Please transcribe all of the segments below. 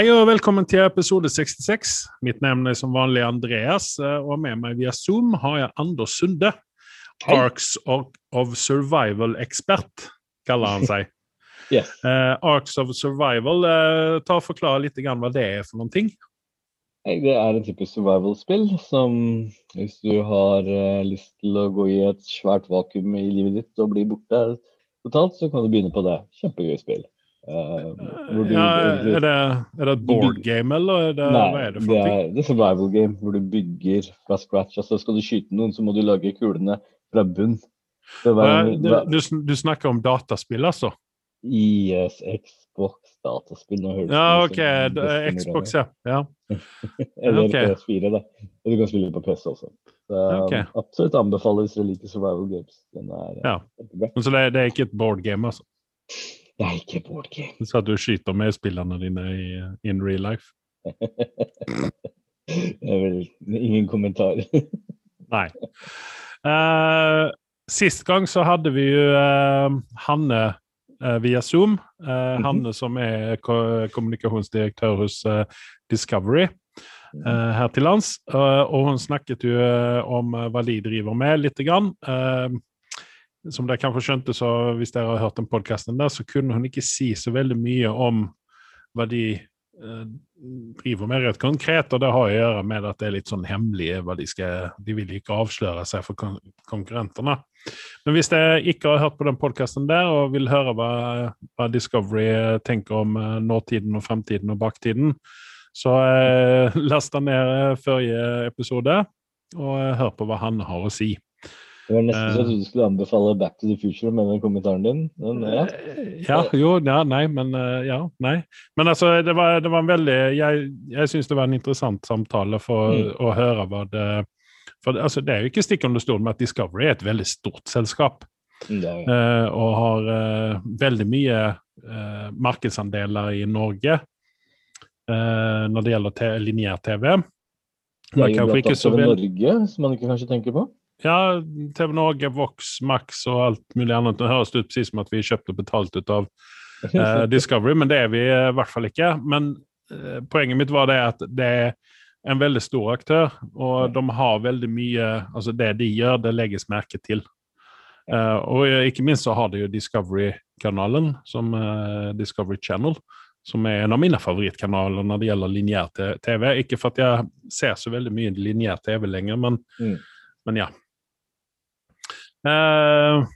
Hei og velkommen til episode 66. Mitt navn er som vanlig Andreas, eh, og med meg via Zoom har jeg Anders Sunde. Arcs of, of Survival-ekspert, kaller han seg. Yes. uh, Arcs of Survival, uh, ta og forklare litt grann hva det er for noen ting. Det er en type survival-spill som hvis du har uh, lyst til å gå i et svært vakuum i livet ditt og bli borte totalt, så kan du begynne på det. Kjempegøy spill. Eh, hvor du Ja, er, det, er det et board game, eller er det, Nei, hva er det for det er, det er survival game hvor du bygger fra scratch. Altså skal du skyte noen, så må du lage kulene fra bunn. Ja, du, du, du snakker om dataspill, altså? Yes, Xbox, dataspill nå høres Ja, OK. som Xbox, ja. ja. Eller okay. PS4, da. Og du kan spille på PC også. Så Ok. absolutt anbefaler hvis dere liker survival games. Den er eh, Ja. Men Så det, det er ikke et board game, altså? Det er ikke board game. Så du skyter med spillerne dine i in real life? det er vel ingen kommentar. Nei. Uh, sist gang så hadde vi jo uh, Hanne uh, via Zoom. Uh, mm -hmm. Hanne som er ko kommunikasjonsdirektør hos Discovery her til lands. Og hun snakket jo om hva de driver med, lite grann. Som dere kanskje skjønte, så hvis dere har hørt den podkasten der, så kunne hun ikke si så veldig mye om hva de eh, driver med rett konkret, og det har å gjøre med at det er litt sånn hemmelig hva de skal De vil ikke avsløre seg for kon konkurrentene. Men hvis dere ikke har hørt på den podkasten der og vil høre hva, hva Discovery eh, tenker om eh, nåtiden og fremtiden og baktiden, så eh, last ned eh, forrige episode og eh, hør på hva han har å si. Det var nesten så Eh. du skulle anbefale Back to the Future med den kommentaren din. Men ja. Eh, Ja, jo, ja, nei, men eh, ja, nei. Men altså, det var, det var en veldig Jeg, jeg syns det var en interessant samtale for Mm. å høre hva det For altså, det er jo ikke stikk under stol med at Discovery er et veldig stort selskap. Ja, er, eh, og har uh, veldig mye uh, markedsandeler i Norge når det gjelder lineær-TV. det er jo annet så over Norge, som man ikke kanskje tenker på. Ja, TV Norge, Vox, Max og alt mulig annet. Det høres ut precis som at vi kjøpte betalt ut av eh, Discovery, men det er vi i hvert fall ikke. Men eh, poenget mitt var det at det er en veldig stor aktør, og de har veldig mye Altså, det de gjør, det legges merke til. Eh, og eh, ikke minst så har de jo Discovery-kanalen, som eh, Discovery Channel, som er en av mine favorittkanaler når det gjelder lineær TV. Ikke for at jeg ser så veldig mye lineær TV lenger, men, Mm. men ja. Eh,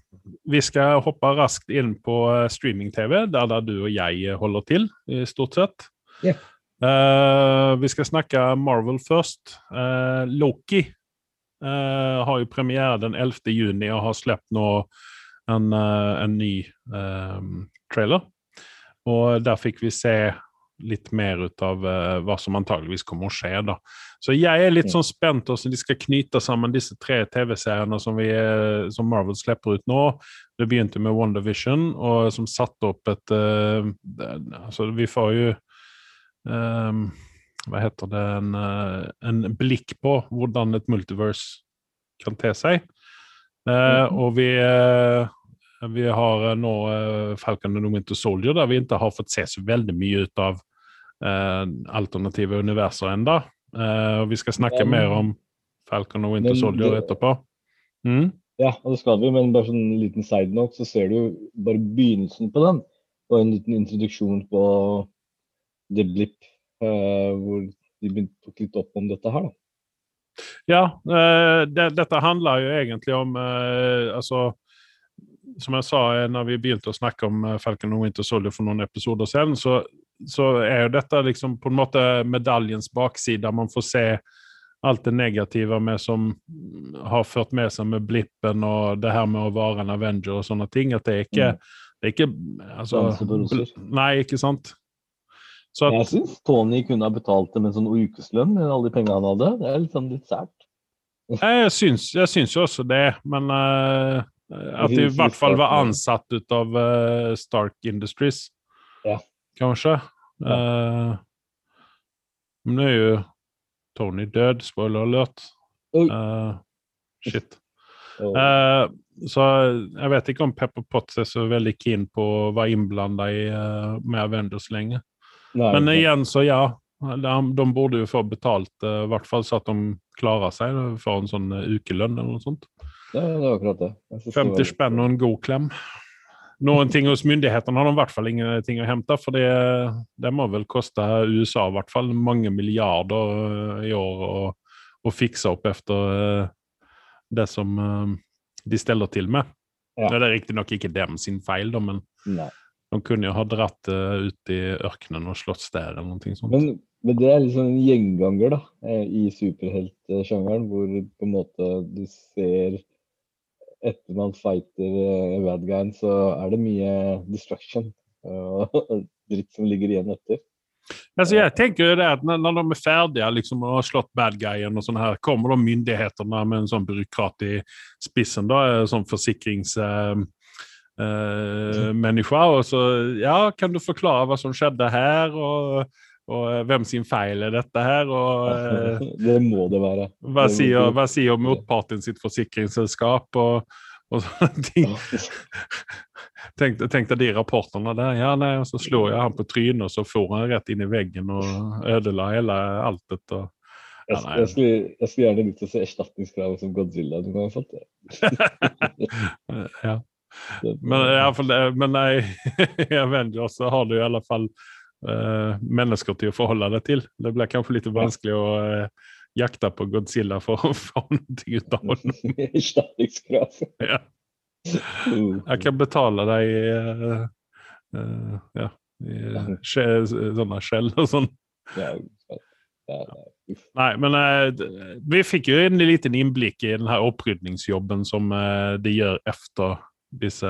vi skal hoppe raskt inn på eh, streaming-TV, der, der du og jeg holder til, i stort sett. Yeah. Eh, vi skal snakke Marvel først. Eh, Loki eh, har jo premiere den 11. juni og har sluppet nå en, en ny trailer. Og der fikk vi se litt mer ut av uh, hva som antageligvis kommer å skje. da. Så jeg er litt sånn spent hvordan de skal knyte sammen disse tre TV-seriene som, vi, eh, som Marvel slipper ut nå. Det begynte med WandaVision, og som satte opp et uh, Altså, vi får jo um, Hva heter det en, en blikk på hvordan et multiverse kan te seg. Mm -hmm. og vi vi har eh, nå eh, Falcon and the Winter Soldier, der vi ikke har fått se så veldig mye ut av eh, alternative universer ennå. Eh, vi skal snakke Men- mer om Falcon og Winter Men Soldier etterpå. Mm? Ja, det skal vi, men bare sånn en liten side note, så ser du bare begynnelsen på den. Og en liten introduksjon på The Blip, eh, hvor de begynte tok litt opp om dette her, da. Ja, eh, det, dette handler jo egentlig om altså, Som jeg sa eh, når vi begynte å snakke om eh, Falcon og Winter Soldier for noen episoder siden, så, så er jo dette liksom på en måte medaljens bakside. Man får se alt det negative med som har ført med seg med blippen og det her med å være en Avenger og sånne ting. At det er ikke, Mm. det er ikke altså. Nei, ikke sant? Så at, Jeg syns Tony kunne ha betalt dem en sånn ukeslønn med alle de pengene han hadde. Det er sånn litt sært. Jeg syns, jeg syns jo også det, men eh, at de i hvert fall var ansatt ut av uh, Stark Industries. Ja. Kanskje. Eh, men nå er jo Tony død, spoiler alert. Uh, Eh, shit. Eh, så jeg vet ikke om Pepper Potts er så veldig keen på å være innblanda i uh, med Avengers lenge. Nei, Men ikke igjen, så ja. De, de burde jo få betalt, eh, i hvert fall så at de klarer seg. Får en sånn eh, ukelønn eller noe sånt. Ja, det er akkurat det. Jeg synes det 50 var- spenn og en god klem. Noen ting hos myndighetene har de i hvert fall ingenting å hente, for det, det må vel koste USA i hvert fall mange milliarder eh, i år å, fikse opp etter eh, det som eh, de steller til med. Ja. Det er riktignok ikke dem sin feil, da, men Nei. de kunne jo ha dratt det ut i ørkenen og slått der eller noe sånt. Men, men det er liksom en gjenganger da, i superheltsjangeren, hvor på en måte du ser etter man fighter eh, bad guyen, så er det mye destruction og dritt som ligger igjen etter. Altså, jeg tenker jo det at når, når de er ferdige liksom, og har slått bad guyen og sånt her, kommer da myndighetene med en sånn byråkrat i spissen, da, en forsikrings... Uh, uh, mennesker, og så, ja, kan du forklare hva som skjedde her? och, och hvem sin feil er dette her? och eh, Det må det være. Hva Det- hva sier motparten sitt forsikringsselskap? og, og sånne ting. tenkte tänkte de rapportene der. ja nei, og så slår jeg han på trynet og så får han rett inn i veggen og ødela hele alt dette. Jeg, Ja, jeg, skulle, jeg skulle gjerne likt å se erstatningskravet som Godzilla du kan ha fått. ja. Men i alla fall, men nei, i Avengers så har du i alle fall eh, til å forholde deg til. Det blir kanskje litt vanskelig å jakte jakta på Godzilla for å få noe ut av honom. Erstatningskrav. Ja. Jeg kan betale deg uh, uh, ja, i sånne skjell og sånn. Ja, nei, men uh, vi fikk jo en liten innblikk i den her opprydningsjobben som eh, de gjør efter disse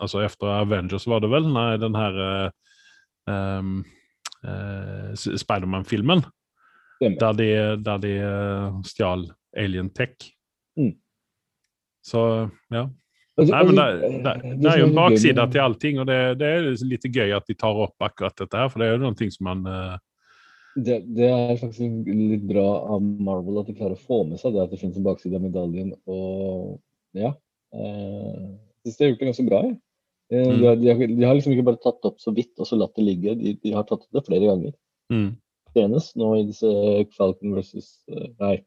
Altså alltså efter Avengers var det vel? Nei, den här eh, S- Spiderman-filmen, Der de, der de eh, stjal Alien Tech. Mm. Så ja, Altså, Nei, men altså, det, det, eh, det er jo en bakside gøy baksida med- allting og det, det er litt gøy at de tar opp akkurat dette her, for det er jo noen ting som man uh... Det, det er faktisk litt bra av Marvel at de klarer å få med seg det at det finnes en bakside av medaljen. Og ja. Uh, jeg synes de har gjort det ganske bra. jeg. Eh, Mm. de, har, de, har, de har liksom ikke bare tatt det opp så vidt og så latt det ligge. De, de har tatt det flere ganger. mm. Senest nå i disse Falcon versus eh, Nei,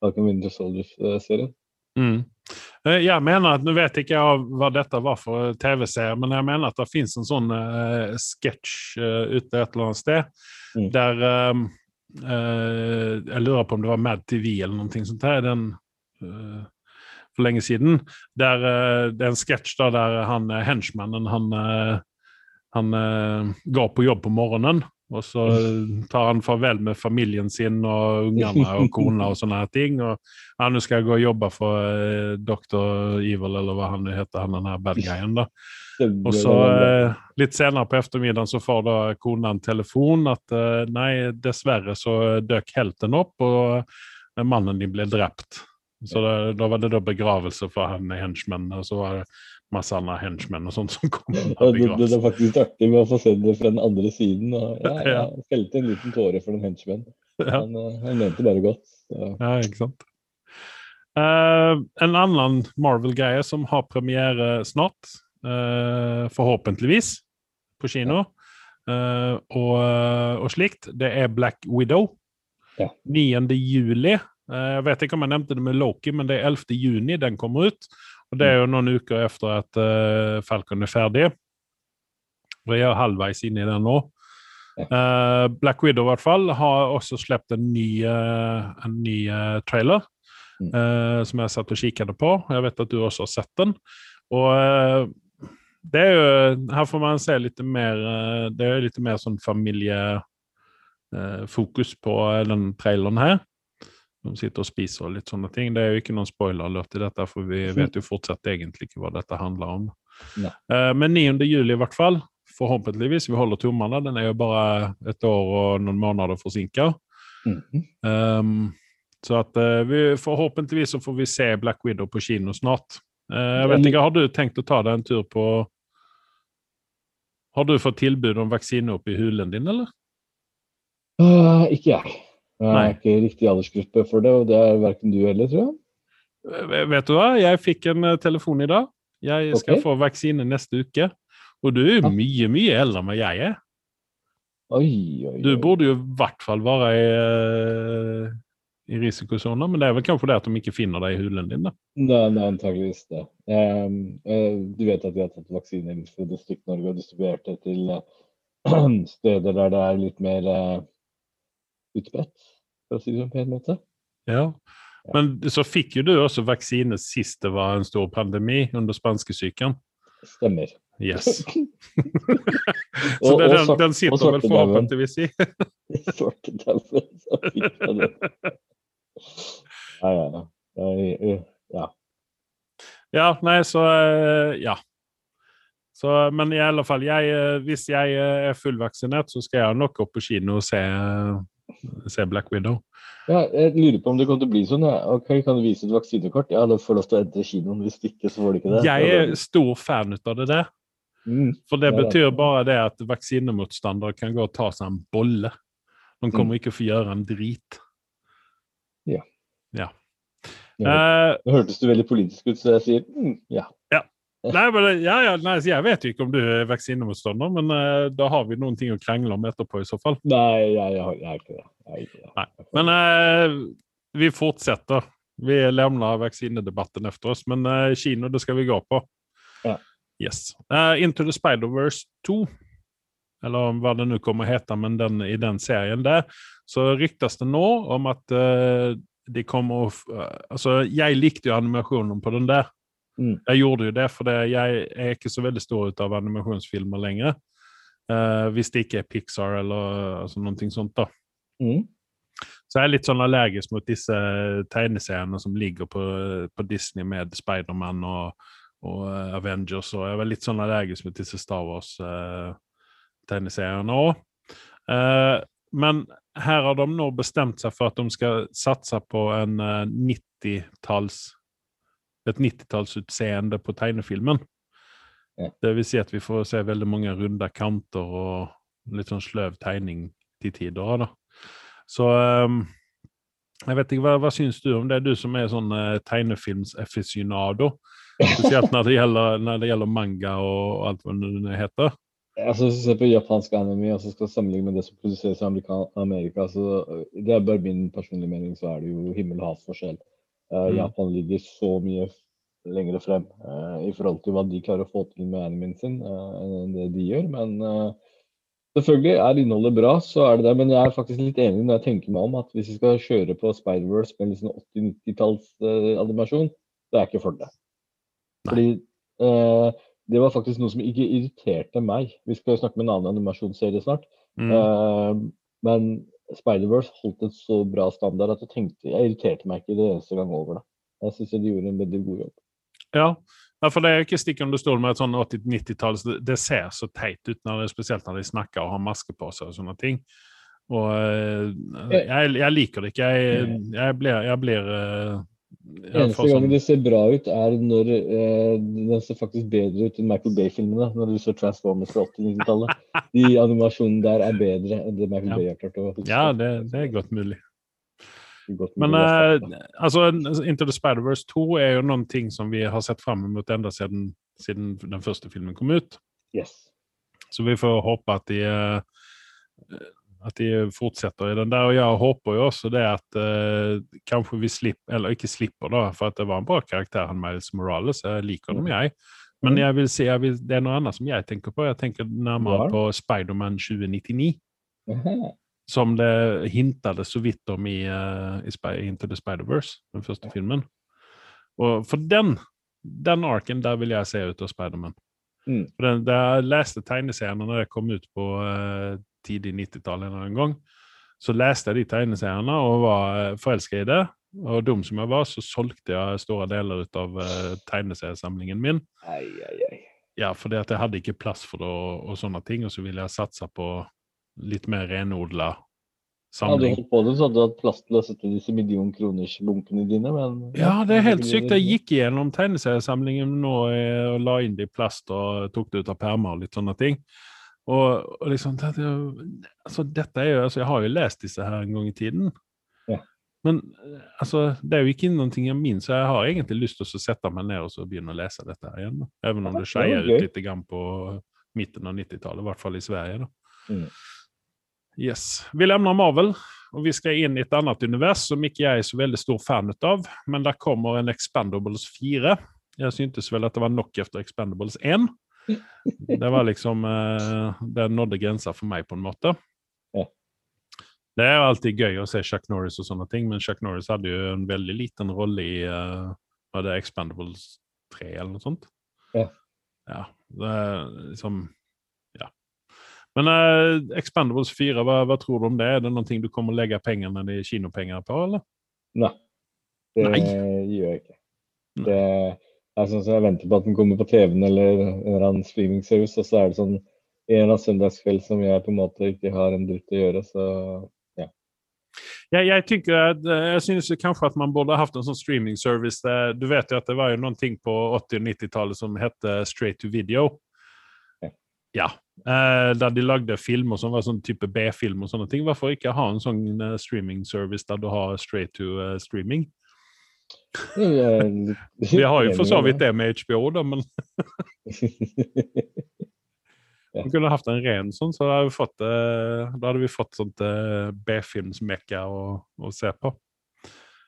Falcon Winter Soldier-serien. Mm. Jeg mener at, Nå vet ikke jeg hva dette var for TV-seer, men jeg mener at det fins en sånn uh, sketch uh, ute et eller annet sted. Mm. der um, uh, Jeg lurer på om det var Mad TV eller noe sånt her, den, eh, för lenge siden. Der, eh, det er en sketsj där han, eh, henchmannen, han, eh, han går på jobb på morgenen. Og så tar han farvel med familien sin og ungene og kona og sånne ting. Og ja, nå skal jeg gå og jobbe for doktor. Evil eller hva han heter, han den her bad guyen da. Og så litt senere på eftermiddagen så får da kona en telefon at nei, dessverre så døk helten opp, og mannen din ble dräpt. Så det, Da var det da begravelse for han henchmennene, og så var det masse andre henchmen og sånt som kom. Og det, det er faktisk artig med å få se det fra den andre siden. Og, ja, Ja. jeg felte en liten tåre for den henchman. Ja. Han, eh, han mente bare godt. Så. Ja, ikke sant. Uh, en annen Marvel-greie som har premiere snart, uh, forhåpentligvis, på kino, uh, og, og slikt, det er Black Widow. Ja. 9. juli. Eh, jeg vet ikke om jeg nevnte det med Loki, men det er 11. juni den kommer ut. Og det er jo noen uker etter at eh, Falcon er ferdig. Vi er halvveis inne i den nå. Eh, Black Widow i hvert fall har også sluppet en ny, en ny trailer Mm. som jeg satt og kikket på. Jeg vet at du også har sett den. Og det er jo Her får man se litt mer Det er litt mer sånn familiefokus på den traileren her. De sitter og spiser og litt sånne ting. Det er jo ikke noen spoiler-alert i dette, for vi vet jo fortsatt egentlig ikke hva dette handler om. Eh, Men 9. juli i hvert fall. Forhåpentligvis. Vi holder tommene. Den er jo bare et år og noen måneder forsinka. Mhm. Um, så at uh, vi forhåpentligvis så får vi se Black Widow på kino snart. Uh, jeg vet ikke, Har du tenkt å ta deg en tur på Har du fått tilbud om vaksine opp i hulen din, eller? Uh, ikke jeg. Jeg er ikke riktig aldersgruppe for det, og det er verken du heller, tror jeg. Vet du hva? Jeg fikk en eh, telefon i dag. Jeg skal okay. få vaksine neste uke. Og du er jo mye, mye eldre enn jeg er. Oi, oi, Du burde borde jo i hvert fall være i, eh, i risikosonen, men det er vel kanskje det at de ikke finner deg i hulen din, da. Det er, det er antageligvis det. Um, uh, du vet at vi har tatt vaksiner fra Distrikt-Norge og distribuert det til uh, steder der det er litt mer uh, utbredt, for å si det på en pen måte. Ja. Men så fikk jo du også vaksine sist det var en stor pandemi, under spanskesyken. Stemmer. Yes. så det, den, den sitter vel forhåpentligvis i. Svartedauden. Ja, ja, ja. Ja. Ja, nei, så eh, Ja. Så, men i alle fall, jeg, eh, hvis jeg eh, er fullvaksinert, så skal jeg nok opp på kino og se, se Black Widow. ja, jeg lurer på om det kommer til å bli sånn. Ja. Ok, Kan du vise et vaksinekort? Ja, da får du lov til å endre kinoen. Hvis ikke, så får du ikke det. Jeg er stor fan ut av det der. Mm. For det Ja, betyr bare det at vaksinemotstandere kan gå og ta seg en bolle. De kommer ikke å få gjøre en drit. Ja. Ja. Ja. Eh, Nå hørtes du veldig politisk ut, så jeg sier mm, ja. Nei, men, ja, ja, nei, jeg vet jo ikke om du er vaksinemotstander, men uh, da har vi noen ting å krangle om etterpå i så fall. Nei, jeg, jeg, har- jeg er ikke det. Er ikke det. Men uh, vi fortsetter. Vi lämnar vaksinedebatten efter oss, men uh, kino det skal vi gå på. Ja. Yes. Uh, Into the Spider-Verse 2, eller hva det nå kommer å heta, men den, i den serien der, så ryktes det nå om at uh, de kommer å eh, Altså, jeg likte jo animasjonen på den der. Mm. Jeg gjorde jo det, for jeg er ikke så veldig stor ut av animasjonsfilmer lenger. Uh, hvis det ikke er Pixar eller altså, noe sånt, da. Mm. Så jeg er litt sånn allergisk mot disse tegneseriene som ligger på, på Disney med Spiderman og, og eh, Avengers. Og jeg var litt sånn allergisk mot disse Star Wars-tegneseriene òg. men her har de nå bestemt seg for at de skal satse på en eh, 90-talls et 90-tallsutseende på tegnefilmen. Ja. Det vil si at vi får se veldig mange runde kanter og litt sånn sløv tegning til tider. da. Så um, jeg vet ikke, hva, hva syns du om det? Du som er sånn uh, tegnefilmsaficionado. Spesielt når det, gjelder, når det gjelder manga og alt hva det heter. Altså, hvis du ser på japansk anime og så skal sammenligne med det som produseres i Amerika, så det er bare min personlige mening, så er det jo himmel og. Eh, Mm. Japan ligger så mye lengre frem eh, i forhold til hva de klarer å få til med animen sin, eh, enn det de gjør. Men eh, selvfølgelig er innholdet bra, så er det det. Men jeg er faktisk litt enig når jeg tenker meg om at hvis vi skal kjøre på Spider-Verse med en sånn 80-90-talls-animasjon, det er ikke for det. Fordi eh, det var faktisk noe som ikke irriterte meg. Vi skal jo snakke med en annen animasjonsserie snart. Mm. Eh, men Spider-Verse holdt en så bra standard at jeg tenkte Jeg irriterte meg ikke det eneste gang over det. Jeg syns de gjorde en veldig god jobb. Ja. for det er ikke stikk under stol med et sånn 80-90-tall. det, det ser så teit ut, når det, spesielt når de snakker og har maske på seg og sånne ting. Og eh, jeg, jeg liker det ikke. Jeg, jeg blir, jeg blir eh, Eneste gangen sånn- det ser bra ut, er når eh, den ser faktisk bedre ut enn Michael Bay-filmene. Når du så Transformers fra 80-90-tallet. De animasjonene der er bedre enn det Michael Ja. Bay har klart å huske. Ja, det, det er godt mulig. Godt Men mulig å eh, altså, Into the Spider-Verse 2 er jo noen ting som vi har sett fram mot enda siden, siden den første filmen kom ut. yes. Så vi får håpe at de, eh, at de fortsetter i den der. Og jeg håper jo også det at eh, kanskje vi slipper, eller ikke slipper, da, for at det var en bra karakter, han Miles Morales. Jeg liker dem, jeg. Men Mm. jeg vil si, jeg vil, det er noe annet som jeg tenker på. Jeg tenker nærmere Ja. på Spiderman 2099. Aha. Som det hintet så vidt om i, uh, i Spy- Into the Spider-Verse, den første filmen. Og for den, den arken, der vil jeg se ut av Spiderman. Mm. Den, da jeg leste tegneseriene når det kom ut på eh, tidlig 90-tallet en eller annen gang, så leste jeg de tegneseriene og var uh, forelska i det. Og dum som jeg var, så solgte jeg store deler ut av uh, tegneseriesamlingen min. Ei, ei, ei. Ja, fordi at jeg hadde ikke plass for det og, og sånne ting, og så ville jeg satse på litt mer renodla Hadde du samling. holdt på det, så hadde du hatt plass til å sette disse millionkronersbunkene dine, men Ja, det er helt sykt. Jeg gikk gjennom tegneseriesamlingen nå eh, og la inn det i plast og tok det ut av permer og litt sånne ting. Og, og liksom det, det- altså, Dette er jo altså, Jeg har jo lest disse her en gang i tiden. Ja. Men eh, altså, det er jo ikke noe jeg minnes, så jeg har egentlig lyst til å sette meg ned og så begynne å lese dette her igjen. Da. Even om det skeier ut litt grann på midten av 90-tallet, i hvert fall i Sverige. Mm. Yes. Vi lämnar Marvel og vi skal inn i et annet univers som ikke jeg er så veldig stor fan av. Men der kommer en Expendables 4. Jeg syntes vel at det var nok etter Expendables 1. Det var liksom uh, Det nådde grensa for meg, på en måte. Ja. Det er jo alltid gøy å se Chuck Norris og sånne ting, men Chuck Norris hadde jo en veldig liten rolle i uh, var det Expandables 3 eller noe sånt. Ja. ja det er liksom Ja. men uh, Expandables 4, hva, hva, tror du om det? Er det noe du kommer å legge pengene i kinopenger på, eller? Nei. Det Nei. gjør jeg ikke. Det er sånn jeg venter på at den kommer på TV-en eller en eller annen streamingservice, og så er det sånn en eller annen søndagskveld som jeg på en måte ikke har en dritt å gjøre, så ja. Jeg, jeg, tykker at, eh, jeg synes kanskje at man burde hatt en sånn streaming-service. Du vet jo at det var jo ting på 80- og 90-tallet som het Straight to Video. Ja. ja. Eh, der de lagde filmer som var sånn type B-film og sånne ting. Hvorfor ikke ha en sånn uh, streaming-service der du har straight to streaming? Vi har jo for så vidt det med HBO, da, men Vi kunne hatt en ren sånn, så da hadde vi fått, uh, da hadde vi fått sånt uh, B-filmsmekka å, se på.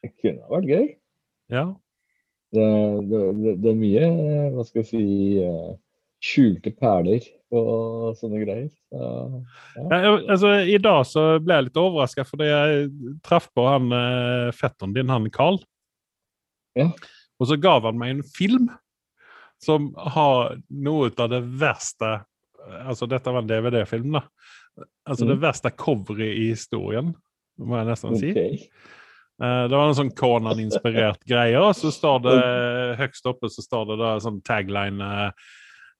Det kunne vært gøy. Ja. Det, det, det, det er mye, hva skal jeg si skjulte perler og sånne greier. Så, ja. Ja, altså, I dag så ble jeg litt overraska fordi jeg traff på han fetteren din, han Carl. Ja. Og så gav han meg en film som har noe av det verste Altså, dette var en DVD-film, da. Altså mm. det verste coveret i historien, må jeg nesten si. Okay. Uh, det var en sånn Conan-inspirert greie, og så står det høgst oppe så står det da sånn tagline uh,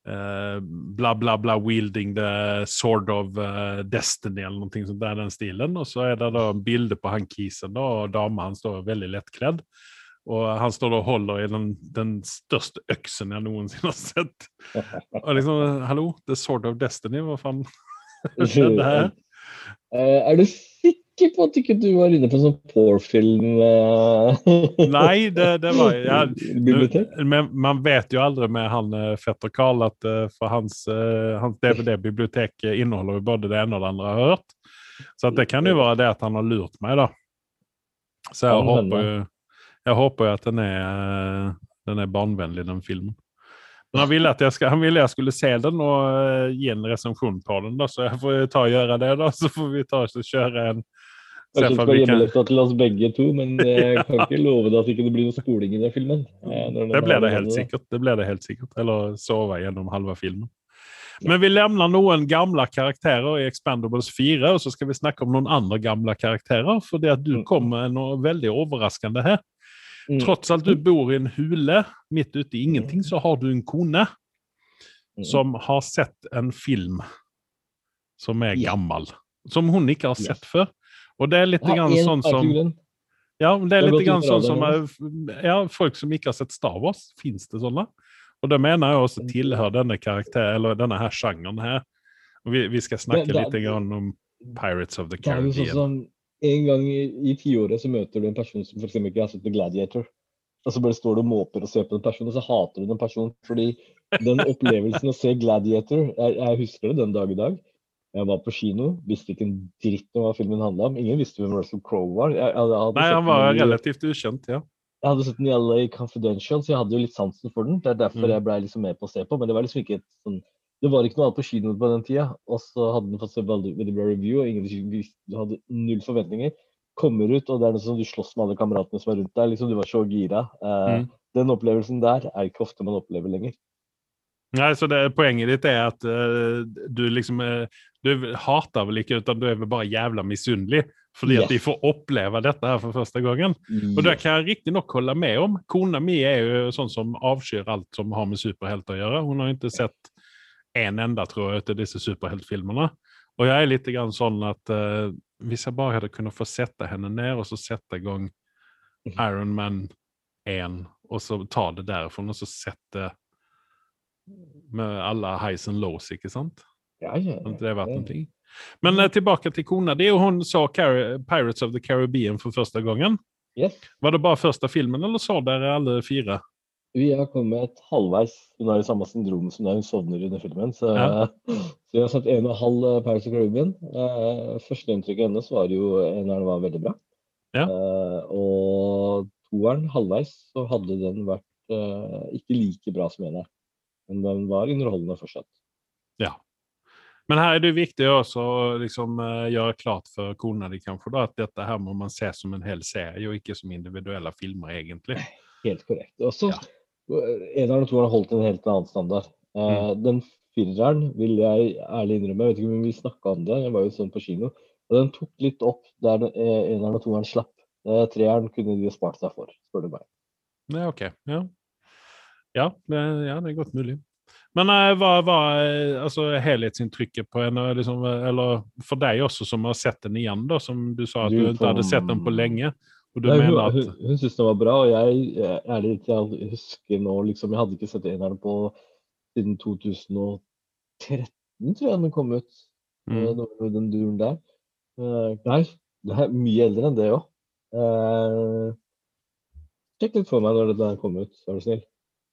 Uh, bla, bla, bla, wielding the sword of uh, destiny, eller noe sånt der, den stilen. Og så er det da bilde på han kisen, da, og dama han står veldig lettkledd. Og han står og holder i den, den, største øksen jeg noensinne har sett. Og liksom, hallo, det er sword of destiny, hva faen skjedde her? Uh, er du sikker? på at ikke du var inne på sånn porr-film? Uh... Nei, det, det, var ja, Men man vet jo aldri med han uh, fetter Karl at for hans, hans DVD-bibliotek inneholder jo både det ene og det andre jeg har hørt. Så det kan jo være det at han har lurt meg, da. Så jeg, håper, jo, jeg håper jo at den er, den er barnevennlig, den filmen. Men han ville jeg, skal, han ville jeg skulle se den og gi en resensjon på den, da, så jeg får ta og gjøre det. da, Så får vi ta og kjøre en Kanskje du skal hjemmeleksa til oss begge to, men jeg kan ikke love deg at det ikke blir noe spoling i den filmen. Det ble det helt sikkert. Det ble det helt sikkert. Eller sove gjennom halve filmen. Men vi lemner noen gamle karakterer i Expandables 4, og så skal vi snakke om noen andre gamle karakterer. For det at du mm. kom med noe veldig overraskende her. Mm. Tross alt du bor i en hule midt ute i ingenting, så har du en kone mm. som har sett en film som er gammel. Som hun ikke har sett før. Og det er litt grann sånn som Ja, det er litt grann sånn som ja, folk som ikke har sett Star Wars. Fins det sånne? Og det mener jeg også tilhører denne karakter, eller denne her sjangeren her. Vi, vi skal snakke litt grann om Pirates of the Caribbean. En gang i, i tiåret så møter du en person som f.eks. ikke har sett The Gladiator. Og så bare står du og måper og ser på den personen, og så hater du den personen. Fordi den opplevelsen å se Gladiator jeg, jeg husker det den dag i dag. Jeg var på kino, visste ikke en dritt om hva filmen handla om. Ingen visste hvem Russell Crowe var. Jeg, jeg Nei, han var relativt ukjent, ja. Jeg hadde sett den i LA Confidential, så jeg hadde jo litt sansen for den. Det er derfor mm. jeg ble liksom med på å se på. Men det var liksom ikke et sånn Det var ikke noe annet på kinoen på den tida. Og så hadde den fått se veldig, veldig bra review, og ingen du hadde null forventninger. Kommer ut, og det er noe som du slåss med alle kameratene som er rundt deg. liksom Du var så gira. Uh, mm. Den opplevelsen der er ikke ofte man opplever lenger. Nei, så det, Poenget ditt er at uh, du liksom uh, Du hater vel ikke, utan du er vel bare jævla misunnelig fordi yes. at de får oppleve dette her for første gangen. Yes. Og det kan jeg riktignok holde med om. Kona mi er jo sånn som avskyr alt som har med superhelter å gjøre. Hun har ikke sett en enda, tror jeg, til disse superheltfilmene. Og jeg er litt sånn at uh, hvis jeg bare hadde kunnet få sette henne ned og så sette i gang mhm. Iron Man 1, og så ta det derfra og så sette med alle highs and lows, ikke sant? Ja, ja, ja. Det vært ting. Men uh, tilbake til kona di. Hun så Pirates of the Caribbean for første gangen. Yes. Var det bare første filmen, eller så dere alle fire? Vi har kommet halvveis. Hun har jo samme syndrom som da hun sovner under filmen. Så, Ja. så vi har sett en og en halv eh, Paris of Caribbean. Uh, Førsteinntrykket hennes var jo eneren var veldig bra. Ja. Eh, og toeren, halvveis, så hadde den vært eh, ikke like bra som eneren. Men den var underholdende fortsatt. Ja. Men her er det viktig også å liksom, eh, gjøre klart for kona di kanskje da, at dette her må man se som en hel serie, og ikke som individuelle filmer, egentlig. Helt korrekt. Også Ja. Eneren og toeren holdt en helt annen standard. Eh, Den fireren vil jeg ærlig innrømme, jeg vet ikke om vi snakka om det, jeg var jo sånn på kino. Og den tok litt opp der eneren og toeren slapp. Eh, Treeren kunne de spart seg for, spør du meg. Ja, ok. Ja, ja, det, ja, det er godt mulig. Men eh, hva var eh, altså, helhetsinntrykket på en, eh, liksom, eller for deg også som har sett den igjen, da, som du sa at Du, du ikke hadde sett den på lenge? Hun, at hun, hun syntes det var bra, og jeg eh, ærlig talt husker nå liksom Jeg hadde ikke sett eneren på siden 2013, tror jeg den kom ut. mm, eh, Den duren der. Eh, Nei, det er mye eldre enn det òg. Sjekk litt for meg når det der kom ut, er du snill.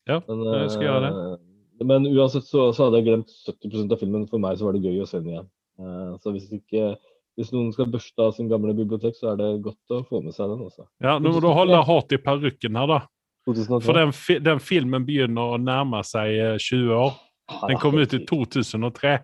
Ja, Men, jeg skal gjøre det. Men uansett så, så hadde jeg glemt 70% av filmen. For meg så var det gøy å se den igjen. Eh, Så hvis ikke hvis noen skal børste av sin gamle bibliotek, så er det godt å få med seg den. også. Ja, nå må du holde hardt i parykken her, da. For den, fi den filmen begynner å nærme seg eh, 20 år. Den kom ut i 2003.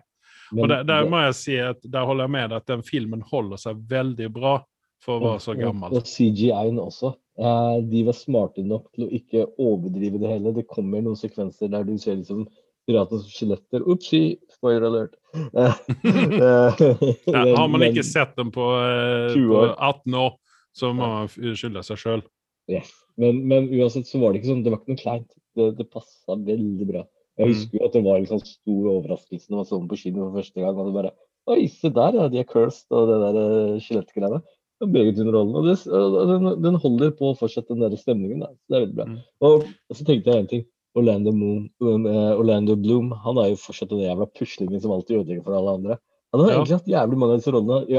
Og der, der må jeg si at der holder jeg med at den filmen holder seg veldig bra for å være så gammel. Og CGI-en også. Eh, de var smarte nok til å ikke overdrive det hele. Det kommer noen sekvenser der du ser liksom pirater som skjeletter. Opsi! Spoiler alert. Eh, eh, Ja, har man ikke sett den på, eh, 20 på 18 år, så må man skylde seg sjøl. Yes. Men, men uansett så var det ikke sånn, det var ikke noe kleint. Det, det passa veldig bra. Jeg Mm. husker jo at det var en sånn stor overraskelse når man så den på kino for første gang. Og det bare Oi, se der, ja. De er cursed og det der uh, skjelettgreiene. Meget underholdende. Og, det, den, den holder på å fortsette den der stemningen. Da. Det er veldig bra. Mm. Og, og så tenkte jeg en ting. Orlando, Moon, eh, Orlando Bloom han er jo fortsatt den jævla puslingen som alltid ødelegger for alle andre. Han har Ja. egentlig hatt jævlig mange av disse rollene i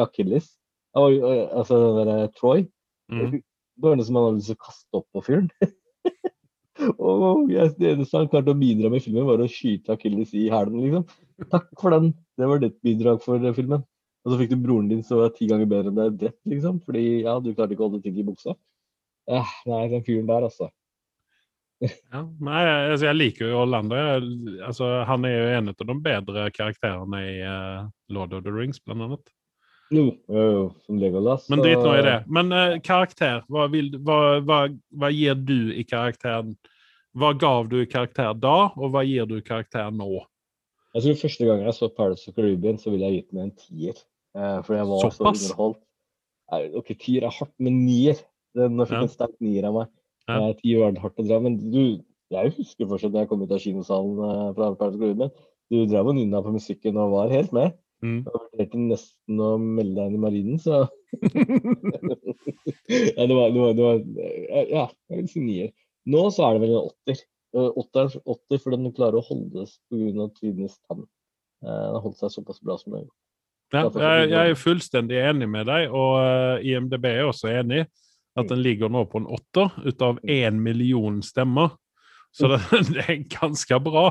jo, eh, Altså den derre Troy. Mm. Det var nesten som han hadde lyst til å kaste opp på fyren. og yes, det eneste han klarte å bidra med i filmen, var å skyte Achilles i hælen, liksom. Takk for den. Det var ditt bidrag for eh, filmen. Og så fikk du broren din som var ti ganger bedre enn deg, drept, liksom. Fordi ja, du klarte ikke å holde ting i buksa. Eh, nei, den fyren der, altså. Ja. Nei, altså, jeg liker jo Orlando. Altså, han er jo en av de bedre karakterene i uh, Lord of the Rings, blant annet. Jo, jo, som Legolas. Men drit nå i det. Men uh, karakter, hva, vil, hva, hva, hva gir du i karakteren? Hva gav du i karakter da, og hva gir du i karakter nå? Jeg tror første gang jeg så Paradise of Caribbean, så ville jeg gitt den en tier. Uh, for jeg var Såpass? så underholdt. Ok, tier er hardt, men nier. Den fikk Ja. en sterk nier av meg. Ja. Tier var hardt å dra, men du, jeg husker fortsatt da jeg kom ut av kinosalen eh, fra Pirates. Du drev og nynna på musikken og var helt med. Mm. Jeg vurderte nesten å melde deg inn i marinen, så ja, det var, det var, det var Ja, jeg vil si nier. Nå så er det vel en åtter. Eh, Åtter, åtter for den klarer å holdes pga. tidenes tann. Eh, Den har holdt seg såpass bra som den har gjort. Ja, jeg, jeg er fullstendig enig med deg, og IMDb er også enig at den ligger nå på en åtter ut av én million stemmer. Så det, det er ganske bra,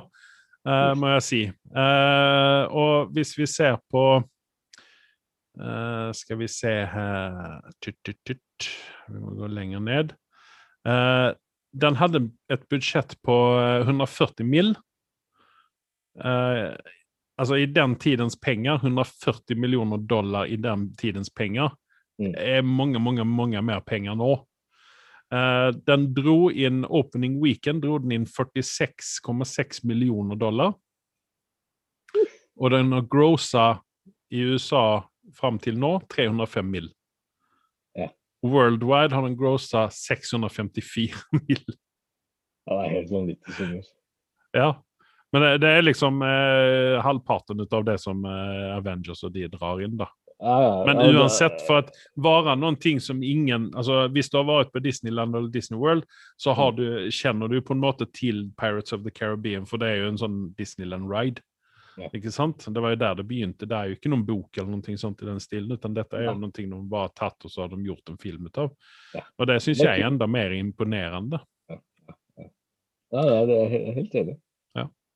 uh, må jeg si. Uh, og hvis vi ser på uh, Skal vi se her tut, tut, tut. Vi må gå lenger ned. Den hadde et budsjett på eh, 140 mill. Altså i den tidens penger, 140 millioner dollar i den tidens penger, Mm. Er mange, mange, mange mer penger nå. Uh, den dro inn opening weekend dro den inn 46,6 millioner dollar. Og den har grossa i USA fram til nå 305 mill. Ja. Worldwide har den grossa 654 mill. Ja, det er helt vanvittig summer. Ja. Men det, det er liksom eh, halvparten av det som eh, Avengers og de drar inn, da. Ja, Men uansett, for att vara någonting som ingen altså Hvis du har vært på Disneyland eller Disney World, så har du, kjenner du på en måte til Pirates of the Caribbean, for det er jo en sånn Disneyland-ride. Ja. Ikke sant? Det var jo der det begynte. Det er jo ikke noen bok eller noe sånt i den stilen, utan dette er jo ja. noe de bare har tatt og så har de gjort en film ut av. Ja. Og det syns jeg er enda mer imponerende. Ja, ja, det er helt enig.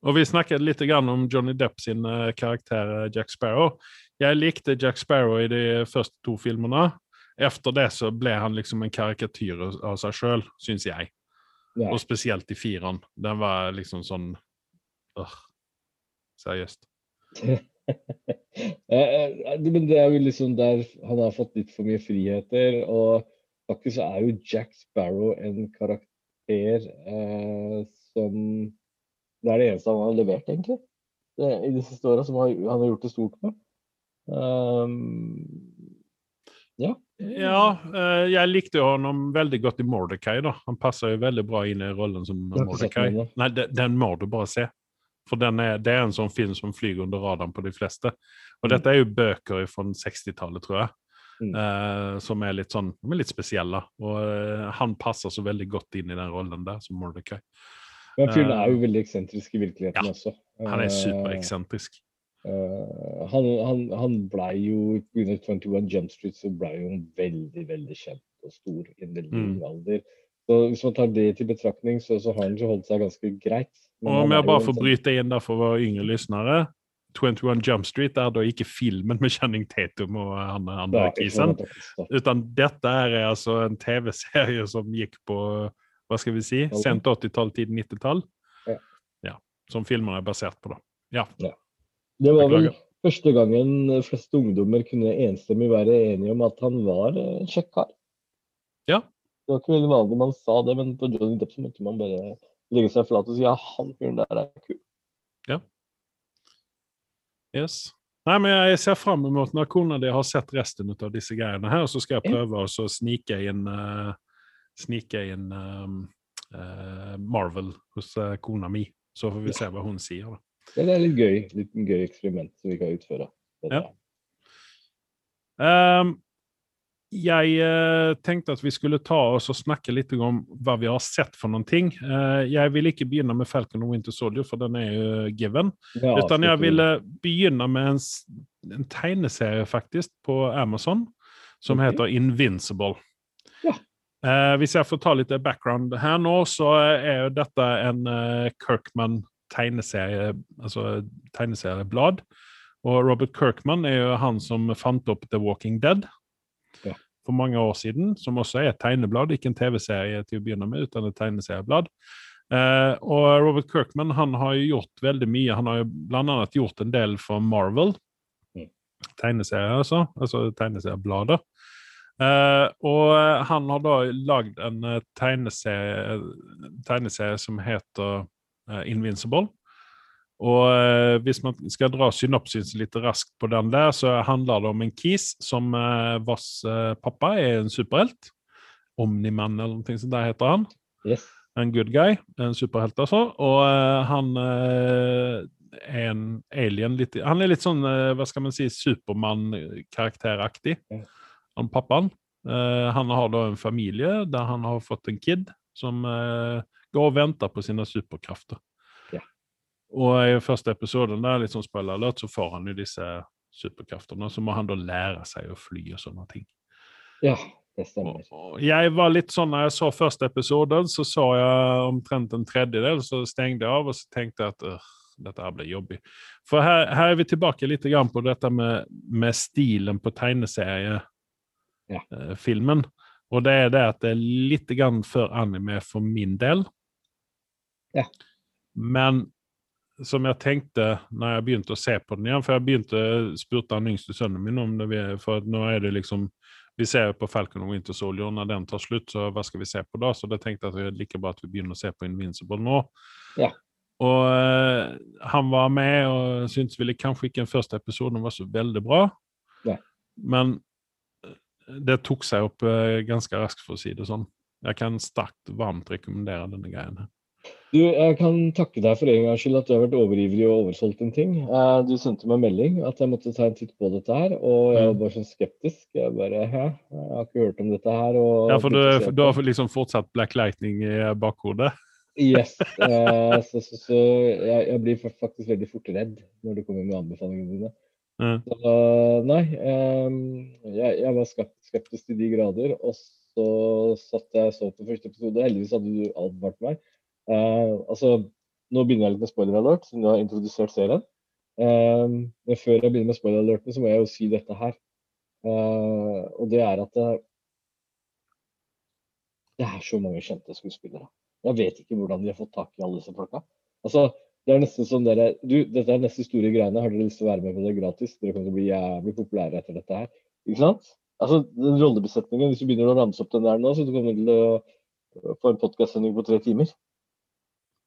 Og vi snakket litt grann om Johnny Depp sin eh, karakter eh, Jack Sparrow. Jeg likte Jack Sparrow i de første to filmene. Efter det så ble han liksom en karikatyr av- seg sjøl, syns jeg. Ja. Og spesielt i fireren. Den var liksom sånn øh, Seriøst. Eh, eh, Men det er jo liksom der han har fått litt for mye friheter, og faktisk er jo Jack Sparrow en karakter eh, som Det er det eneste han har levert, egentlig, det, i de siste åra, som han har gjort det stort med. Um, ja. Ja, eh, jeg likte jo ham veldig godt i Mordecai. da. Han passer jo veldig bra inn i rollen som Mordecai. Nei, den, må du bare se. For den er, det er en sånn film som flyger under radaren på de fleste. Og Mm. dette er jo bøker fra 60-tallet, tror jeg. Mm. eh, som er litt sånn er litt spesielle. Og eh, han passer så veldig godt inn i den rollen der, som Mordecai. Men fyren er jo veldig eksentrisk i virkeligheten Ja, også. Han er supereksentrisk. Eh, han, han, han blei jo under 21 Jump Street så blei jo han veldig, veldig kjent og stor i en veldig Mm. alder. Så hvis man tar det til betraktning, så, så har han jo holdt seg ganske greit. Men Og om jeg bare får sånn- bryte inn der for våre yngre lyttere 21 Jump Street er da ikke filmen med Channing Tatum og han andre Ja, kisen. Utan dette er altså en TV-serie som gikk på hva skal vi si, sent 80-tall, tidlig 90-tall. Ja. Ja, som filmen er basert på. da. Ja. Det var vel første gangen fleste ungdommer kunne enstemmig være enige om at han var eh, en kjekk kar. Ja. Det var ikke veldig vanlig man sa det, men på Johnny Depp så måtte man bare legge seg flat og si ja, han fyren der er kul. Ja. Yes. Nei, men Jeg ser fram mot når kona di har sett resten av disse greiene her, så skal jeg prøve å snike inn uh, snike inn um, uh, Marvel hos uh, kona mi. Så får vi se hva hun sier. da. Det er litt gøy, litt gøy eksperiment som vi kan utføre. Ja. Um, jeg uh, tenkte at vi skulle ta oss og snakke litt om hva vi har sett for noen ting. Uh, jeg vil ikke begynne med Falcon og Winter Soldier, for den er jo given. Ja, Utan jeg ville begynne med en, en tegneserie faktisk på Amazon som okay. heter Invincible. Ja. Uh, hvis jeg får ta litt background her nå, så er jo dette en eh, Kirkman-tegneserie, altså tegneserieblad. Og Robert Kirkman er jo han som fant opp The Walking Dead Ja. for mange år siden, som også er et tegneblad, ikke en TV-serie til å begynne med, utan et tegneserieblad. Eh, og Robert Kirkman han har jo gjort veldig mye. Han har jo annet gjort en del for Marvel. Mm. Tegneserier, altså. Altså tegneserieblader. Eh, og eh, han har da lagd en eh, tegneserie, tegneserie som heter Invincible. Og eh, hvis man skal dra synopsis litt raskt på den der, så handler det om en kis som eh, vars eh, pappa er en superhelt. Omniman eller noe sånt der heter han Yes. en good guy, en superhelt altså. Og eh, han eh, er en alien litt Han er litt sånn, eh, hva skal man si, Supermann-karakteraktig. Han pappaen. Eh, han har da en familie der han har fått en kid som eh, går og venter på sine superkrafter. Ja. Og i første episoden, der, litt sånn spoiler alert, så får han jo disse superkreftene. Så må han da lære seg å fly og sånne ting. Ja, det stemmer. Og- og Jeg var litt sånn, når jeg så første episoden, så så jeg omtrent en tredjedel, så stengte jeg av og så tenkte jeg at «Åh, dette her blir jobbig. For her, her er vi tilbake litt grann på dette med, med stilen på tegneseriefilmen. Ja. Og det er det at det er litt grann før anime for min del. Ja. Men som jeg tenkte når jeg begynte å se på den igjen, for jeg begynte spurte den yngste sønnen min om det, for nå er det liksom vi ser på Falcon og Winter Soldier, når den tar slutt, så hva skal vi se på da? Så da tenkte jeg at det er like bra at vi begynner å se på Invincible nå. Ja. Og uh, han var med og syntes vel kanskje ikke den første episoden var så veldig bra. Ja. Men eh, det tok seg opp uh, ganske raskt, for å si det sånn. Jeg kan sterkt varmt rekommendere denne greien. her. Du, jeg kan takke deg for en gangs skyld at du har vært overivrig og oversolgt en ting. Eh, Du sendte meg melding at jeg måtte ta en titt på dette her, og jeg var bare sånn skeptisk. Jeg bare Hæ? Jeg har ikke hørt om dette her. Ja, for du, du har liksom fortsatt Black Lightning i bakhodet? Yes. eh, Så, så, så jeg, jeg blir faktisk veldig fort redd når du kommer med anbefalingene dine. Mm. Så nei, eh, jeg, jeg var skeptisk til de grader. Og så satt jeg og så på første episode. Heldigvis hadde du advart meg. Eh, altså, nå begynner jeg litt med spoiler alert, siden du har introdusert serien. Uh, men før jeg begynner med spoiler alerten, så må jeg jo si dette her. Uh, og det er at det, det er så mange kjente skuespillere. Jeg vet ikke hvordan de har fått tak i alle disse folka. Altså, det er nesten sånn dere, du, Dette er neste store greiene. Har dere lyst til å være med på det gratis? Dere kommer til å bli jævlig populære etter dette her. Ikke sant? Altså, den rollebesetningen, Hvis du begynner å ramse opp den der nå, så du kommer til å få en podkastsending på tre timer.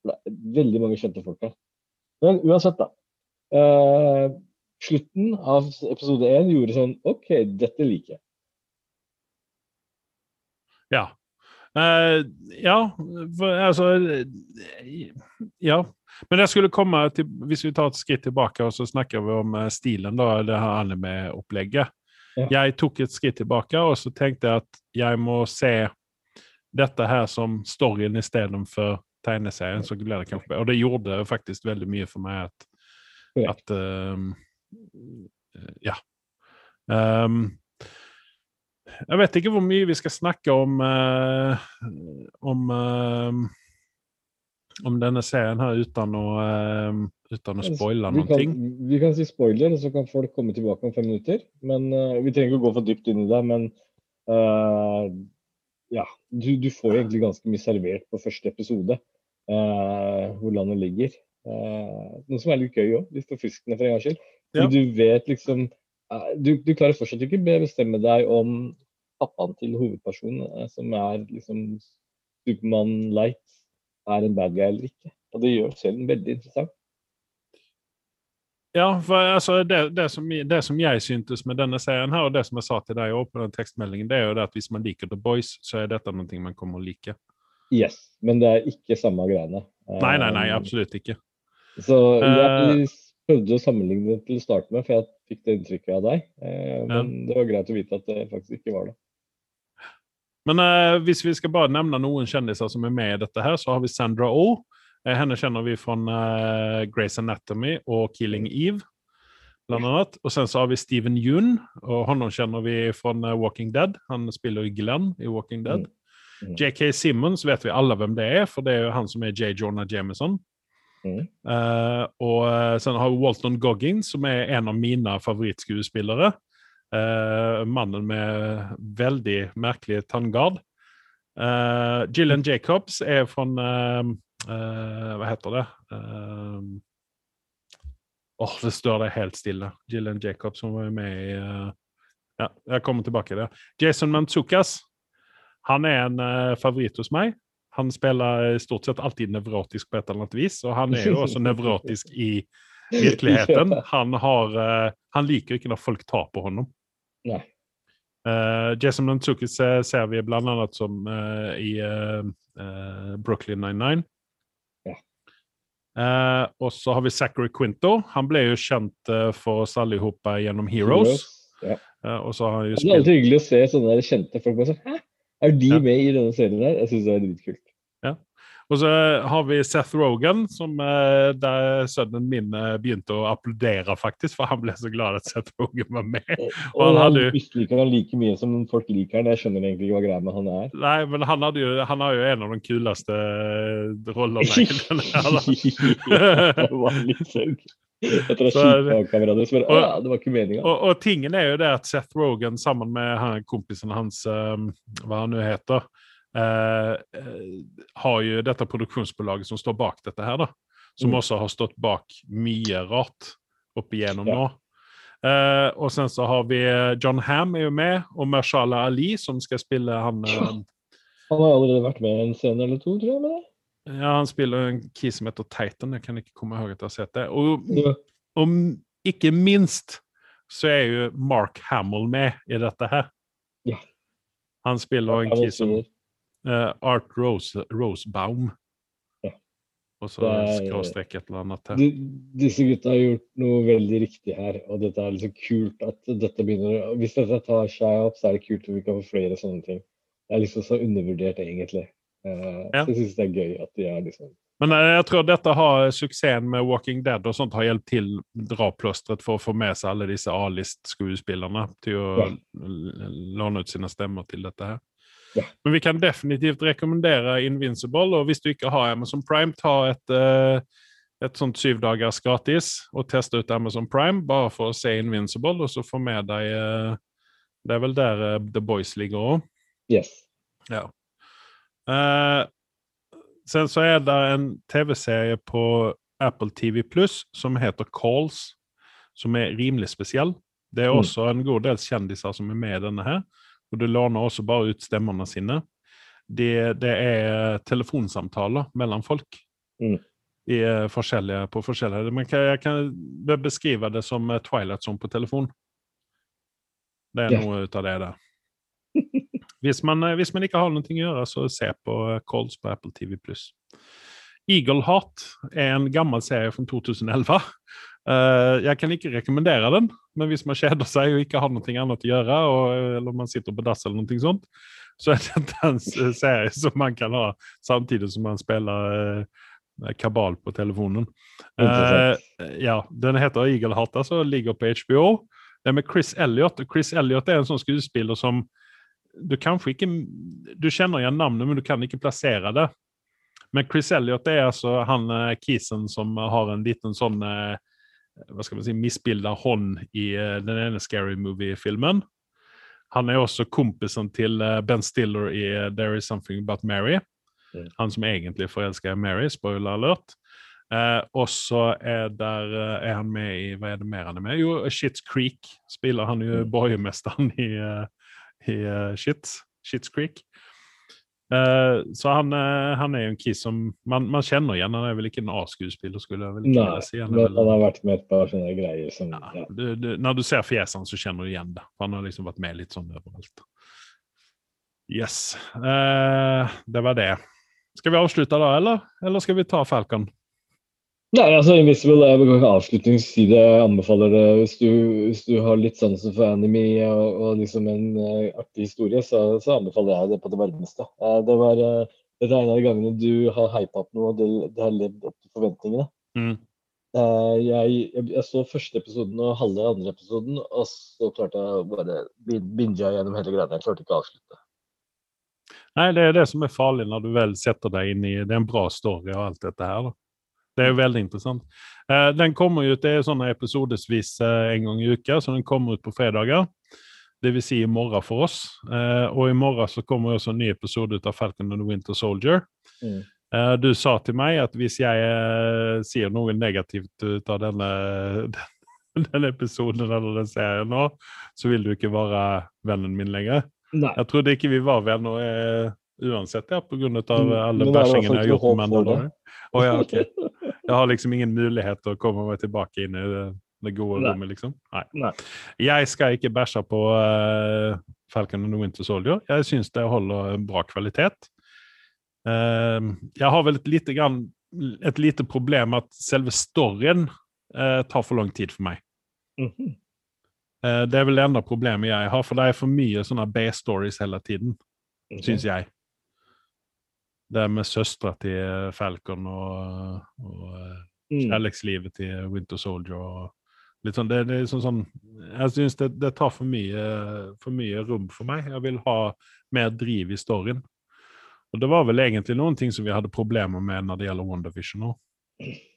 Det er veldig mange kjente folk her. Men uansett, da. Uh, slutten av episode én gjorde sånn OK, dette liker jeg. Ja. Uh, ja, altså Ja. Men jeg skulle komme til Hvis vi tar et skritt tilbake og så snakker vi om stilen, da, det her anime-opplegget. Ja. Jeg tok et skritt tilbake og så tenkte jeg at jeg må se dette her som storyen istedenfor tegneserien. så blir det kanskje Og det gjorde faktisk veldig mye for meg at, at um, Ja. Um, jeg vet ikke hvor mye vi skal snakke om uh, om, uh, om denne serien her uten å, uh, uten å spoile noen kan, ting. Vi kan si spoiler, og så kan folk komme tilbake om fem minutter. Men Vi trenger ikke å gå for dypt inn i det. Men ja, du, du, får egentlig ganske mye servert på første episode. Hvor landet ligger. noe som er litt gøy òg. Litt forfriskende for en gangs skyld. Ja. Du vet liksom du, du, klarer fortsatt ikke å bestemme deg om pappaen til hovedpersonen, eh, som er liksom Supermann Light, er en bad guy eller ikke. Og det gjør serien veldig interessant. Ja, for altså, det, det, som, det, som, jeg syntes med denne serien, her, og det som jeg sa til deg på den tekstmeldingen, det er jo det at hvis man liker The Boys, så er dette noe man kommer å like. Yes, men det er ikke samme greiene. Nei, nei, nei, absolutt ikke. Så jeg uh, prøvde å sammenligne det til å starte med, for jeg fikk det inntrykket av deg. Uh, men det var greit å vite at det faktisk ikke var det. Men uh, hvis vi skal bare nevne noen kjendiser som er med i dette, her, så har vi Sandra Oh. Uh, henne kjenner vi fra uh, Grace Anatomy og Killing Eve. Blant annet. Og sen så har vi Steven Yoon, og han kjenner vi fra Walking Dead. Han spiller i Glenn i Walking Dead. Mm. Mm. JK Simmons vet vi alle hvem det er, for det er jo han som er J. Jonah Jameson. Mm. Uh, og sen har vi Walton Goggins, som er en av mine favorittskuespillere. Uh, mannen med veldig merkelig tanngard. Uh, Gillian Jacobs er fra Hva heter det? Åh, oh, det står det helt stille. Gillian Jacobs som var med i Ja, jeg kommer tilbake til det. Jason Mantzukas. Han er en favoritt hos meg. Han spiller stort sett alltid nevrotisk på et eller annet vis, og han er jo også nevrotisk i virkeligheten. Han, har, han liker ikke når folk tar på honom. Uh, Jason Nantzukis ser vi blant annet som uh, i uh, Brooklyn 99. Uh, og så har vi Zachary Quinto. Han ble jo kjent for oss alle gjennom Heroes. Heroes. Ja. og så har han jo spilt... Det er alltid hyggelig å se sånne kjente folk. Bare sånn, Hæ? Er de med i denne serien her? Jeg syns det er dritkult. Og så har vi Seth Rogan, som eh, der sønnen min eh, begynte å applaudere, faktisk, for han ble så glad at Seth Rogan var med. Og, han, hadde, misliker han like mye som folk liker han. Jeg skjønner egentlig ikke hva greia med han er. Nei, men han, hadde jo, han har jo en av de kuleste eh, rollene det var litt søk. Etter å ha deres. Men og, det var ikke meninga. Og, og, tingen er jo det at Seth Rogan sammen med han, kompisen hans, um, hva han nå heter har jo dette produksjonsbolaget som står bak dette her, da. Som mm. også har stått bak mye rart opp igjennom ja. nå. Eh, og sen så har vi eh, John Ham er jo med, og Mashala Ali, som skal spille han ja. Han har allerede vært med en scene eller to, tror jeg. med det. Ja, han spiller en key som heter Titan. Jeg kan ikke komme ihåg at jeg har sett det. Og, ja. og ikke minst så er jo Mark Hamill med i dette her. Ja. Han spiller en key som Uh, Art Rose, Rosebaum. Ja. Og så skråstrek et eller annet til. Disse gutta har gjort noe veldig riktig her, og dette er liksom kult at dette begynner Hvis dette tar seg opp, så er det kult at vi kan få flere sånne ting. Det er liksom så undervurdert, egentlig. Uh, ja. Så jeg syns det er gøy at de er liksom men eh, jeg tror dette har suksessen med Walking Dead og sånt har hjulpet til drapløsteret for å få med seg alle disse A-list-skuespillerne til å ja. låne ut sine stemmer til dette her. Ja. Men vi kan definitivt rekommendere Invincible, og hvis du ikke har Amazon Prime, ta et, eh, et sånt syv dagers gratis og teste ut Amazon Prime, bare for å se Invincible, og så få med deg eh, Det er vel der eh, The Boys ligger òg. Yes. Ja. Uh, sen så er det en TV-serie på Apple TV Plus som heter Calls, som er rimelig spesiell. Det er Mm. også en god del kjendiser som er med i denne her, og du låner også bare ut stemmene sine. Det, det er telefonsamtaler mellom folk Mm. i, eh, forskjellige, på forskjellige Men kan, jeg kan beskrive det som eh, Twilight Zone på telefon. Det er yeah. noe ut av det der. Hvis man, eh, hvis man ikke har noe å gjøre, så se på Calls på Apple TV+. Eagle Heart er en gammel serie fra 2011. Eh, jeg kan ikke rekommendere den, men hvis man kjeder seg og ikke har noe annet å gjøre, og, eller man sitter på dass eller noe sånt, så er dette en serie som man kan ha samtidig som man spiller uh, kabal på telefonen. Eh, ja, Den heter Eagle Heart, altså, ligger på HBO. Det er med Chris Elliot. Chris Elliot er en sånn skuespiller som du kanskje ikke Du kjenner igjen navnet, men du kan ikke plassere det. Men Chris Elliot er altså han kisen som har en liten sånn hva skal man si, misbilda hånd i eh, den ene Scary Movie-filmen. Han er også kompisen til eh, Ben Stiller i eh, There Is Something About Mary. Han som egentlig forelsker Mary, spoiler alert. Eh, og så er, er han med i Hva er det mer han er med? Jo, Shits Creek spiller han jo Mm. borgermesteren i, i uh, Shits, Shits Creek. Eh, så han, uh, han er jo en kis som man, man kjenner igjen. Han er vel ikke en A-skuespiller, skulle jeg vel ikke Nei, si. Han men vel, han har vært med et par sånne greier som ja, ja. du, du, når du ser fjeset hans, så kjenner du igjen det. Han har liksom vært med litt sånn overalt. Yes. Uh, det var det. Skal vi avslutte da, eller? Eller skal vi ta Falcon? Nei, altså Invisible jeg vil ikke avslutningsvis. Jeg anbefaler det hvis du, hvis du har litt sansen for anime og, og liksom en uh, artig historie, så, så anbefaler jeg det på det varmeste. Uh, det var, uh, det er en av de gangene du har hypa opp noe, og det, det har levd opp til forventningene. Mm. Uh, jeg, jeg, jeg så første episoden og halve andre episoden, og så klarte jeg å bare bin- binge gjennom hele greia. Jeg klarte ikke å avslutte. Nei, det er det som er farlig når du vel setter deg inn i Det er en bra story og alt dette her. da. Det er jo veldig interessant. Eh, den kommer ut, Det er sånne episodesvis eh, en gang i uka, så den kommer ut på fredager. Det si i morgen for oss. Eh, og i morgen så kommer også en ny episode ut av Falcon and the Winter Soldier. Mm. Du sa til meg at hvis jeg eh, sier noe negativt ut av denne, denne episoden eller den serien nå, så vil du ikke være vennen min lenger. Nei. Jeg trodde ikke vi var venner eh, uansett, ja, pga. av alle i hvert bæsjingene jeg har gjort med for Oh, ja, ok. Jeg har liksom ingen mulighet til å komme meg tilbake inn i det, det gode Nei. rommet, liksom? Nei. Nei. Jeg skal ikke bæsje på uh, Falcon and the Winter Soldier. Jeg syns det holder bra kvalitet. Uh, jeg har vel et lite, grann, et lite problem at selve storyen uh, tar for lang tid for meg. Mm -hmm. uh, det er vel det enda problemet jeg har, for det er for mye sånne B-stories hele tiden syns jeg. Det med søstera til Falcon og, og eh, Mm. kjærlighetslivet til Winter Soldier og litt sånn, det, det er sånn, sånn Jeg syns det, det tar for mye, for mye rom for meg. Jeg vil ha mer driv i storyen. Og det var vel egentlig noen ting som vi hadde problemer med når det gjelder WandaVision òg.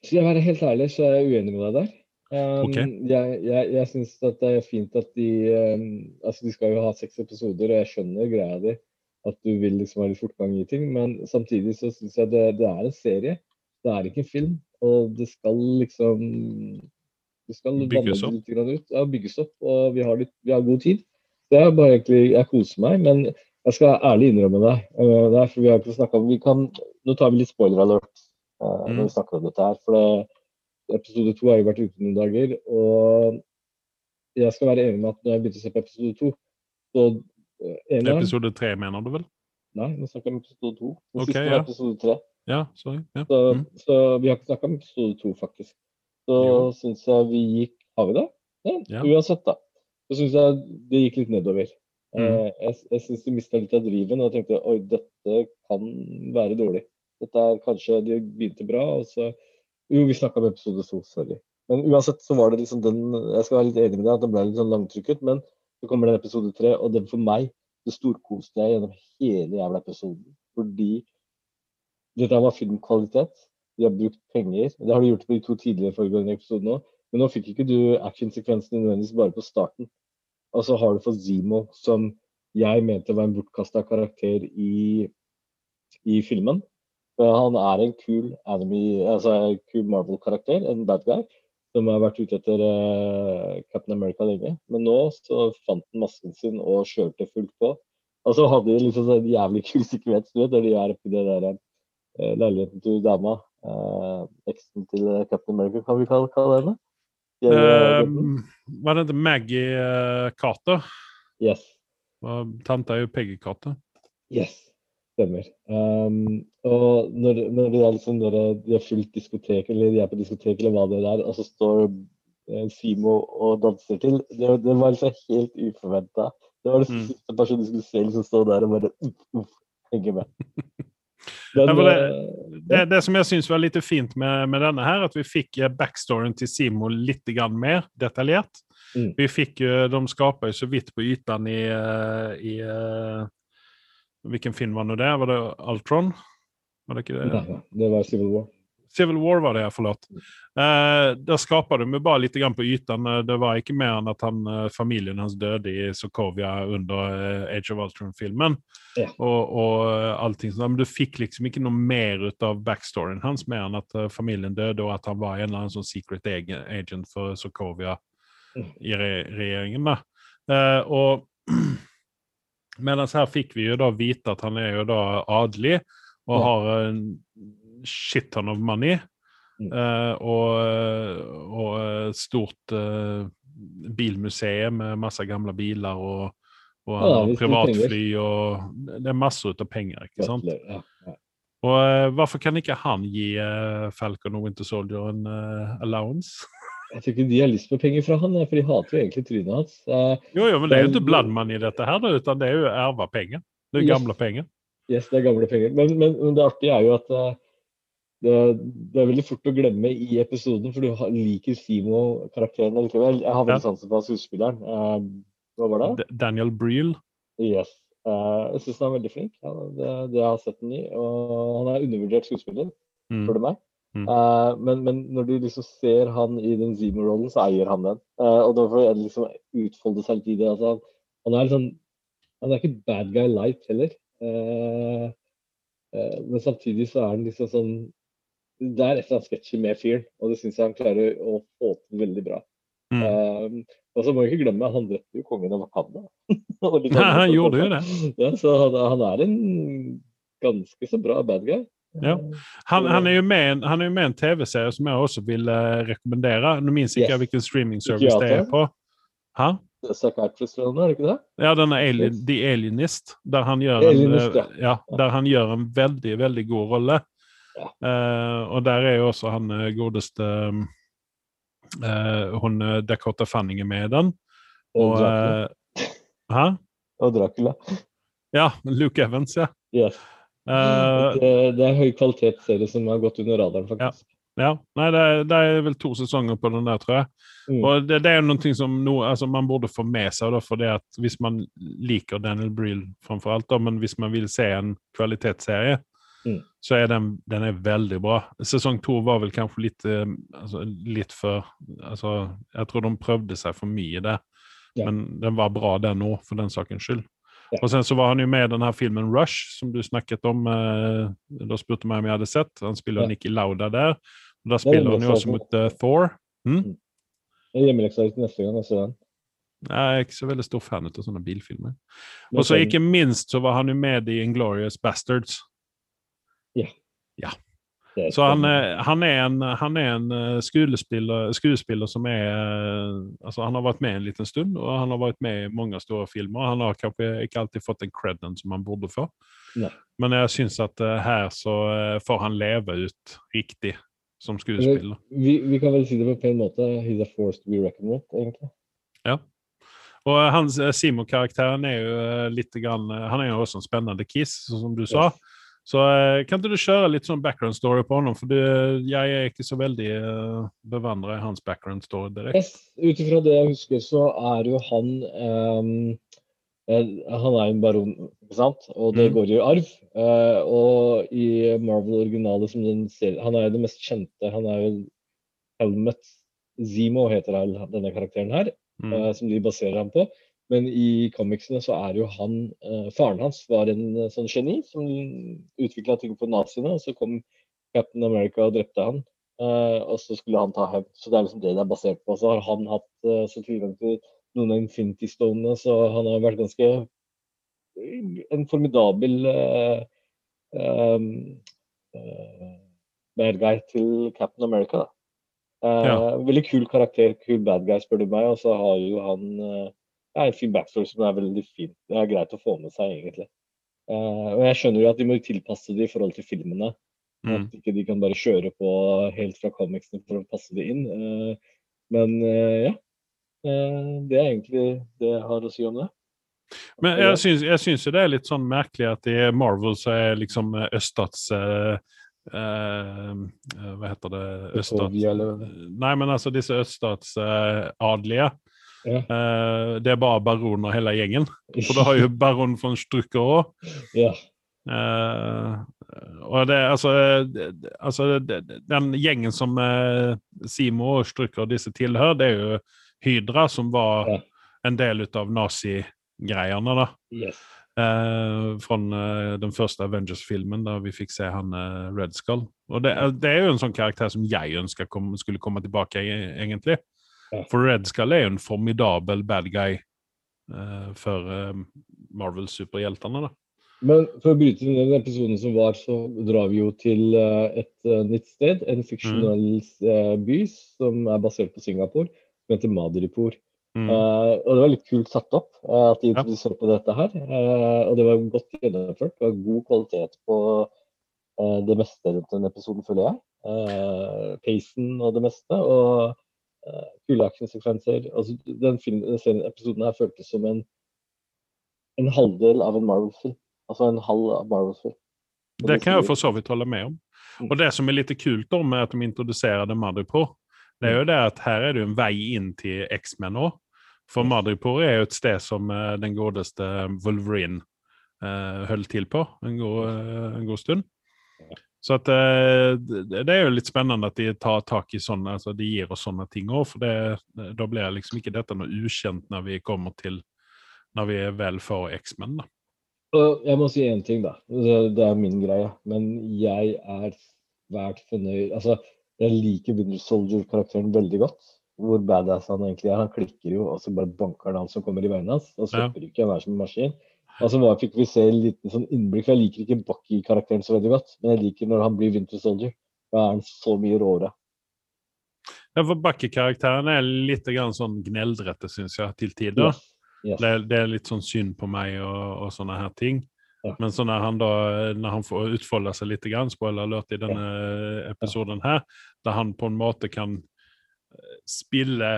Skal jeg være helt ærlig, så er jeg uenig med deg der. Um, okay. Jeg, jeg, jeg syns det er fint at de um, Altså, de skal jo ha seks episoder, og jeg skjønner greia di. At du vil liksom ha litt fortgang i ting. Men samtidig så syns jeg det, det er en serie. Det er ikke en film. Og det skal liksom Det skal Bygges opp. litt ut. Ja, bygges opp. Og vi har, litt, vi har god tid. Det er bare egentlig Jeg koser meg. Men jeg skal ærlig innrømme deg. Uh, det er for vi har ikke snakka om vi kan, Nå tar vi litt spoiler alert uh, Mm. når vi snakker om dette her. For det, episode to har jo vært ute noen dager. Og jeg skal være enig med at når jeg begynte å se på episode to, så uh, Episode tre, mener du vel? Nei, nå snakker jeg om episode to. Den Ok, siste ja. episode tre. Ja, sorry. Ja. Så, Mm. så vi har ikke snakka om episode to, faktisk. Så syns jeg vi gikk Har vi det? Ja, Ja. Uansett, da. Så syns jeg det gikk litt nedover. Mm. Eh, jeg jeg syns de mista litt av driven, og jeg tenkte oi, dette kan være dårlig. Dette er kanskje De begynte bra, og så Jo, vi snakka om episode to, sorry. Men uansett så var det liksom den Jeg skal være litt enig med deg at den ble litt sånn langtrykket, men så kommer den episode tre, og den for meg det storkoste jeg gjennom hele jævla episoden. Fordi dette var filmkvalitet. De har brukt penger. Det har de gjort på de to tidligere foregående episodene òg. Men nå fikk ikke du actionsekvensene nødvendigvis bare på starten. Og så har du fått Zemo, som jeg mente var en bortkasta karakter i, i filmen. Han er en kul, altså kul Marvel-karakter, en bad guy, som har vært ute etter uh, Captain America lenge. Men nå så fant han masken sin og kjørte fullt på. Og så hadde de liksom en jævlig kul sekvens der de er oppi det der uh, leiligheten til dama. Uh, Eksen til Captain America, kan vi kalle, kalle henne? Hva det Maggie Carter? Yes. Tante er jo Peggy Carter. Yes, stemmer. Um, og når, når er liksom når de har fulgt diskotek, eller de er på diskotek, eller hva det er, og så står uh, Simo og danser til, det, det var liksom helt uforventa. Det var det mm. siste personen du skulle se liksom stå der og bare uff, uff, henge med. Men, det, det, det, som jeg syns var litt fint med, med, denne, her, at vi fikk backstoryen til Simo litt mer detaljert. Mm. Vi fikk jo, De skapa jo så vidt på ytan i, i Hvilken film var nå det? Var det Altron? Var det ikke det? Nei, det var Civil War. Civil War var det, forlåt. Eh, der skapa de bare litt på ytan. Det var ikke mer enn at han, familien hans døde i Sokovia under Age of Ultron-filmen. Ja. Og, og allting sånn. Men du fikk liksom ikke noe mer ut av backstoryen hans, mer enn at familien døde, og at han var en eller annen sånn secret agent for Sokovia i re regjeringen. da. Eh, og Mens her fikk vi jo da vite at han er jo da adelig og ja. har en shit ton of money. Mm. Uh, og, og stort uh, bilmuseum med masse gamle biler og, og ja, privatfly og Det er masse ut av penger, ikke sant? Ja, og uh, hvorfor kan ikke han gi Falcon og Winter Soldier en allowance? Jeg tror ikke de har lyst på penger fra han, for de hater jo egentlig trynet hans. jo, jo, men det er jo ikke blandmann i dette her, utan det er jo erva penger. Det er yes. gamle penger. Yes, det er gamle penger. Men, men, men det artige er jo at uh, det, det, er veldig fort å glemme i episoden, for du liker Simo-karakteren likevel. Jeg har veldig sansen for skuespilleren. Uh, hva var det? Daniel Breel. Yes. Uh, jeg syns han er veldig flink. Det, det jeg har sett den i. Og han er undervurdert skuespiller, mm. spør du meg. Mm. Uh, men, men, når du liksom ser han i den Zemo-rollen, så eier han den. Uh, og da får han liksom utfolde seg litt i det. Altså, han, er liksom, han er ikke bad guy light heller. Uh, men samtidig så er han liksom sånn Det er et eller annet sketsjy med fyren, og det syns jeg han klarer å få til veldig bra. Mm. og så må vi ikke glemme, han drepte jo kongen av Wakanda. ja, han gjorde jo det. Ja, så han, han er en ganske så bra bad guy. Ja. Han, han, er jo med, han er jo med i en TV-serie som jeg også vil uh, rekommendere. Nå minnes ikke yes. hvilken streaming-service det er på. Hæ? Psychiatrist-rollen, er det ikke det? Ja, den er Alien. The Alienist, der han gjør en, uh, ja, der han gjør en veldig, veldig god rolle. Ja. Uh, og der er jo også han godeste Hun Dakota Fanning er med i den. Og, og Hæ? Og Dracula. Ja, Luke Evans, ja. Yes. Uh, det, det, er høy kvalitetsserie som har gått under radaren, faktisk. Ja. ja. Nei, det er, det er, vel to sesonger på den der, tror jeg. Mm. Og det, det, er noe som no, altså, man burde få med seg, da, for det at hvis man liker Daniel Breel framfor alt, da, men hvis man vil se en kvalitetsserie, mm. så er den, den er veldig bra. Sesong to var vel kanskje litt, uh, altså, litt for altså, Jeg tror de prøvde seg for mye der, ja. men den var bra, den òg, for den sakens skyld. Og sen så var han jo med i denne filmen Rush, som du snakket om. Eh, da spurte meg om jeg hadde sett. Han spiller ja. Nicky Lauda der. Og Da spiller han ju også mot uh, Thor. Mm? Hjemmeleksa til neste gang jeg ser den. Jeg er ikke så veldig stor fan av sånne bilfilmer. Og så ikke minst så var han jo med i Inglorious Bastards. Ja. ja. Så han, han, er en, han er en eh, skuespiller, skuespiller, som er eh, altså Han har vært med en liten stund, og han har vært med i mange store filmer. Han har kanskje ikke alltid fått den creden som han burde få, Nei. men jeg syns at her så får han leve ut riktig som skuespiller. Vi, vi, kan vel si det på en pen måte. He's a force to be reckoned with, egentlig. Ja. Og hans Simo-karakteren er jo litt grann, Han er jo også en spennende kiss, som du sa. Yes. Så eh, kan ikke du kjøre litt sånn background story på ham? For det, jeg er ikke så veldig eh, bevandra i hans background story direkte. Ut ifra det jeg husker, så er jo han um, Han er en baron, ikke sant? og det Mm. går i arv. Uh, og i Marvel-originalet som den ser, Han er jo det mest kjente. Han er jo Helmet Zemo heter denne karakteren her, Mm. uh, som de baserer ham på. Men i comicsene så er jo han eh, Faren hans var en eh, sånn geni som utvikla ting for naziene, og så kom Captain America og drepte han. eh, og så skulle han ta hevn. Så det er liksom det det er basert på. Så har han hatt uh, så tilgang til noen av Infinity Stonene, så han har vært ganske en formidabel eh, um, eh, bad guy til Captain America. Eh, Ja. Veldig kul karakter, kul bad guy, spør du meg. Og så har jo han eh, er en fin backstory som er veldig fin. Det er greit å få med seg, egentlig. Uh, og jeg skjønner jo at de må tilpasse det i forhold til filmene. Mm. At ikke de kan bare kjøre på helt fra comicsene for å passe det inn. Uh, men uh, ja. Det er egentlig det jeg har å si om det. Men jeg syns, jeg syns jo det er litt sånn merkelig at i Marvel så er liksom østats Hva heter det Østats... Nei, men altså disse østatsadelige. Ja. Eh, det er bare baroner hele gjengen. For du har jo baron von Strucker òg. Ja. Eh, og det, altså, det, altså det, Den gjengen som eh, Simo og Strucker og disse tilhører, det er jo Hydra, som var Ja. en del av nazigreiene. da. Yes. Uh, fra uh, den første Avengers-filmen, da vi fikk se han uh, Red Skull. Og det, det er jo en sånn karakter som jeg ønska kom, skulle komme tilbake, e- egentlig. Ja. For Red Skull er jo en formidabel bad guy uh, for uh, Marvel-superheltene. da. Men for å bryte inn den episoden som var, så drar vi jo til eh, et eh, nytt sted. En fiksjonell eh, by som er basert på Singapore, som heter Madripoor. Mm. Uh, og det var litt kult satt opp uh, at de Ja. introduserte dette her. Uh, og det var godt gjennomført. Det var god kvalitet på eh, det meste rundt den episoden, føler jeg. Uh, pacen og det meste. Og kule actionsekvenser. Altså, den, den episoden her føltes som en, en halvdel av en Marvel-film. Altså en halv av Marvel-film. Det, Det kan jeg for så vidt holde med om. Mm. Og det som er litt kult om med at de introducerade Madripoor, det er jo det at her er det en vei inn til X-Men òg. For. Madripoor jo et ett sted som eh, den godeste Wolverine eh, höll til på en god, eh, en god stund. Ja. Så att eh, det det jo litt spennende at att de tar tak i sånne, altså de gir oss sånne ting òg. For det, da blir liksom ikke dette noe ukjent når vi kommer til når vi er vel X-Men. då. Og jeg må si én ting, da. Det, er min greie. Men jeg er svært fornøyd Altså, jeg liker Winter Soldier-karakteren veldig godt. Hvor badass han egentlig er. Han klikker jo, og så bare banker han som kommer i veien hans. Og så Ja. stopper ikke han være som en maskin. Og så var- fikk vi se en liten sånn innblikk. for Jeg liker ikke Bucky-karakteren så veldig godt, men jeg liker når han blir Winter Soldier. Da er han så mye råere. Ja, for Bucky-karakteren er litt grann sån gnällrätte syns jeg, til tider. Yes. Yes. Det, det er litt sånn synd på meg og, og sånne her ting. Ja. Men så når han da, når han får utfolde seg litt, grann, spoiler alert i denne ja. episoden her, da han på en måte kan eh, spille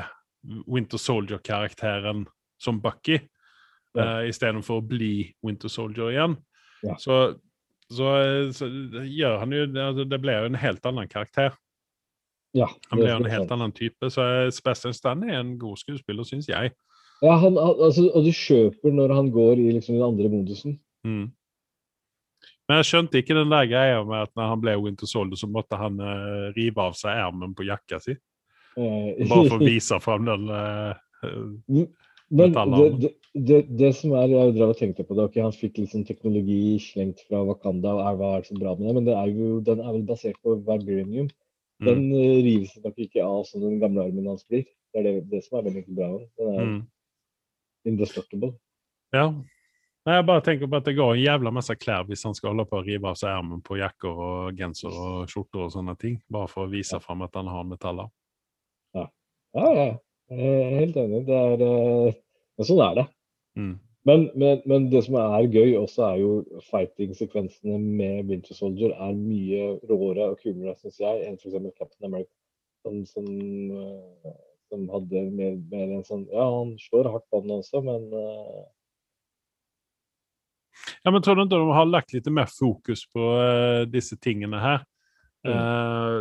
Winter Soldier-karakteren som Bucky, Ja. eh, istället å bli Winter Soldier igjen. Ja. Så, så, eh, så gjør han jo det blir jo en helt annen karakter. Ja, Han ble er en helt annen type. Så eh, Sebastian Stan er en god skuespiller, syns jeg. Ja, han, altså, og du kjøper når han går i liksom den andre modusen. Mm. Men jeg skjønte ikke den der greia med at når han ble Winter Soldier, så måtte han uh, rive av seg ermen på jakka si. Bare for å vise fram den eh, Men det, det, det, det som er, jeg drev og tenkte på det, okay, han fikk liksom teknologi slengt fra Wakanda, og er, hva er det så bra med det? Men det er jo, den er vel basert på vibranium. mm, Den mm. rives nok ikke av som den gamle armen hans blir. Det er det, det som er veldig bra med den. Er mm. indestructible. Ja. Nei, jeg bare tenker på at det går en jævla masse klær hvis han skal holde på å rive av seg ermen på jakker og genser og skjorter og sånne ting. Bare for å vise fram at han har metaller. Ja, ja. ja. Helt enig. Det er, eh, men sånn er det. Mm. Men, men, men det som er gøy også, er jo fighting-sekvensene med Winter Soldier er mye råere og kulere, syns jeg, enn f.eks. Captain America. Som, som, eh, som hadde mer, mer en sånn Ja, han slår hardt på den også, men uh... Ja, men tror du ikke de har lagt litt mer fokus på uh, disse tingene her? Eh,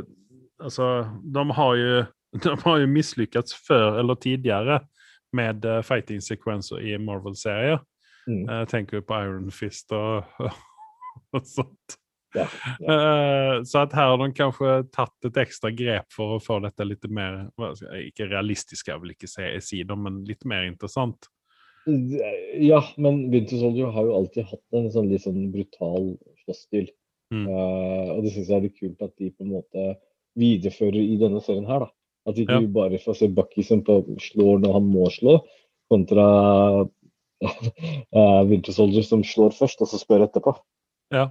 altså, de har jo de har ju misslyckats før eller tidligere med uh, fighting-sekvenser i Marvel-serier. Mm. Jeg tenker jo på Iron Fist og, og sånt. Ja, Eh, Så at her har de kanskje tatt et ekstra grep for å få dette litt mer Ikke realistisk, jeg vil ikke si det, men litt mer interessant. Ja, men Winter Soldier har jo alltid hatt en sånn litt sånn brutal slåssstil. Mm. Uh, og det syns jeg er litt kult at de på en måte viderefører i denne serien her. da. At ikke Ja. vi bare får se Bucky som på, slår når han må slå, kontra uh, Winter Soldier som slår først, og så spør etterpå. Ja.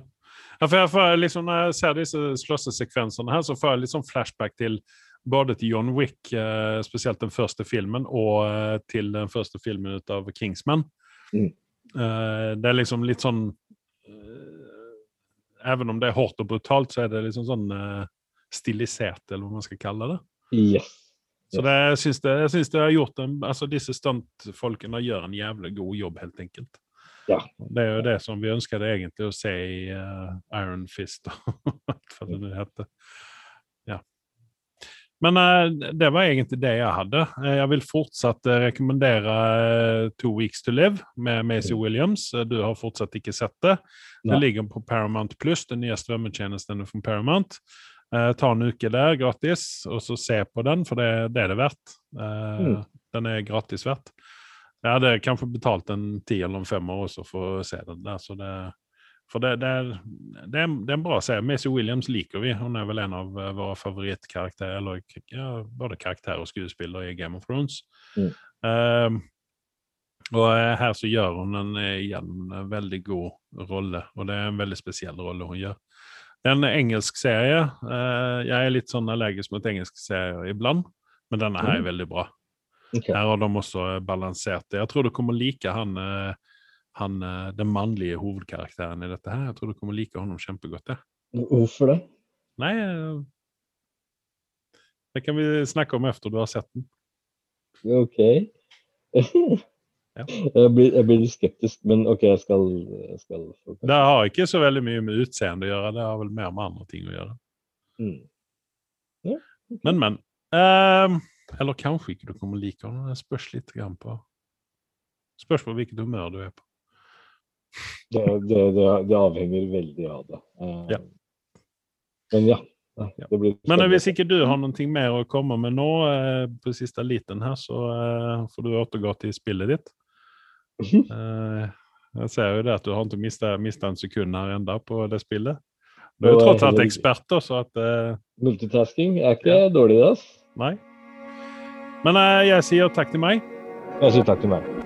ja for jeg får liksom, når jeg ser disse slåssesekvensene her, så får jeg litt sånn flashback til både til John Wick, eh, spesielt den første filmen, og eh, til den første filmen ut av Kingsman. Mm. Eh, det er liksom litt sånn eh, Even om det er hardt og brutalt, så er det liksom sånn eh, stilisert, eller hva man skal kalle det. Yes. Så det, jeg syns det, jeg syns det har gjort en, altså Disse stuntfolkene gjør en jævlig god jobb, helt enkelt. Ja. Det er jo det som vi ønsket egentlig å se i uh, Iron Fist, hva det nå heter. Ja. Men uh, det var egentlig det jeg hadde. Eh, Jeg vil fortsatt rekommendere Two Weeks to Live med Macy Mm. Williams. Du har fortsatt ikke sett det. Det ligger på Paramount Pluss, den nye strømmetjenesten fra Paramount. Eh, ta en uke der gratis, og så se på den, for det, det er det verdt. Eh, Mm. Den er gratis verdt. Jeg hadde kanskje betalt en ti eller en femmer også for å se den der, så det for det, det, er, det, er, det er en bra serie. Macy Williams liker vi. Hun er vel en av eh, våre favorittkarakterer, eller ja, både karakter og skuespiller i Game of Thrones. Mm. Eh, og eh, her så gjør hun en, igjen en veldig god rolle, og det er en veldig spesiell rolle hun gjør. Det er en engelsk serie. Eh, jeg er litt sånn allergisk mot engelske serier iblant, men denne her er Mm. veldig bra. Okay. Her har de også eh, balansert det. Jeg tror du kommer like han, eh, han den mannlige hovedkarakteren i dette her. Jeg tror du kommer like honom kjempegodt. Ja. Hvorfor det? Nei Det kan vi snakke om etter du har sett den. OK. Ja. jeg, blir, jeg blir skeptisk, men OK, jeg skal, jeg skal Det har ikke så veldig mye med utseende å gjøre, det har vel mer med andre ting å gjøre. Mm. Men, men. Um, eller kanskje ikke du kommer like ham. Det spørs litt grann på Spørs på hvilket humør du er på. Det, det, det, det avhenger veldig av det. Um, Ja. Men ja. Ja. Det blir Men eh, hvis ikke du har noe mer å komme med nå, eh, på siste liten her, så eh, får du återgå til spillet ditt. Eh, jeg ser jo det at du har ikke mista en sekund her enda på det spillet. Du er jo tross alt ekspert, så at eh, Multitasking er ikke dårlig, det. Nei. Men eh, jeg sier takk til meg. Jeg sier takk til meg.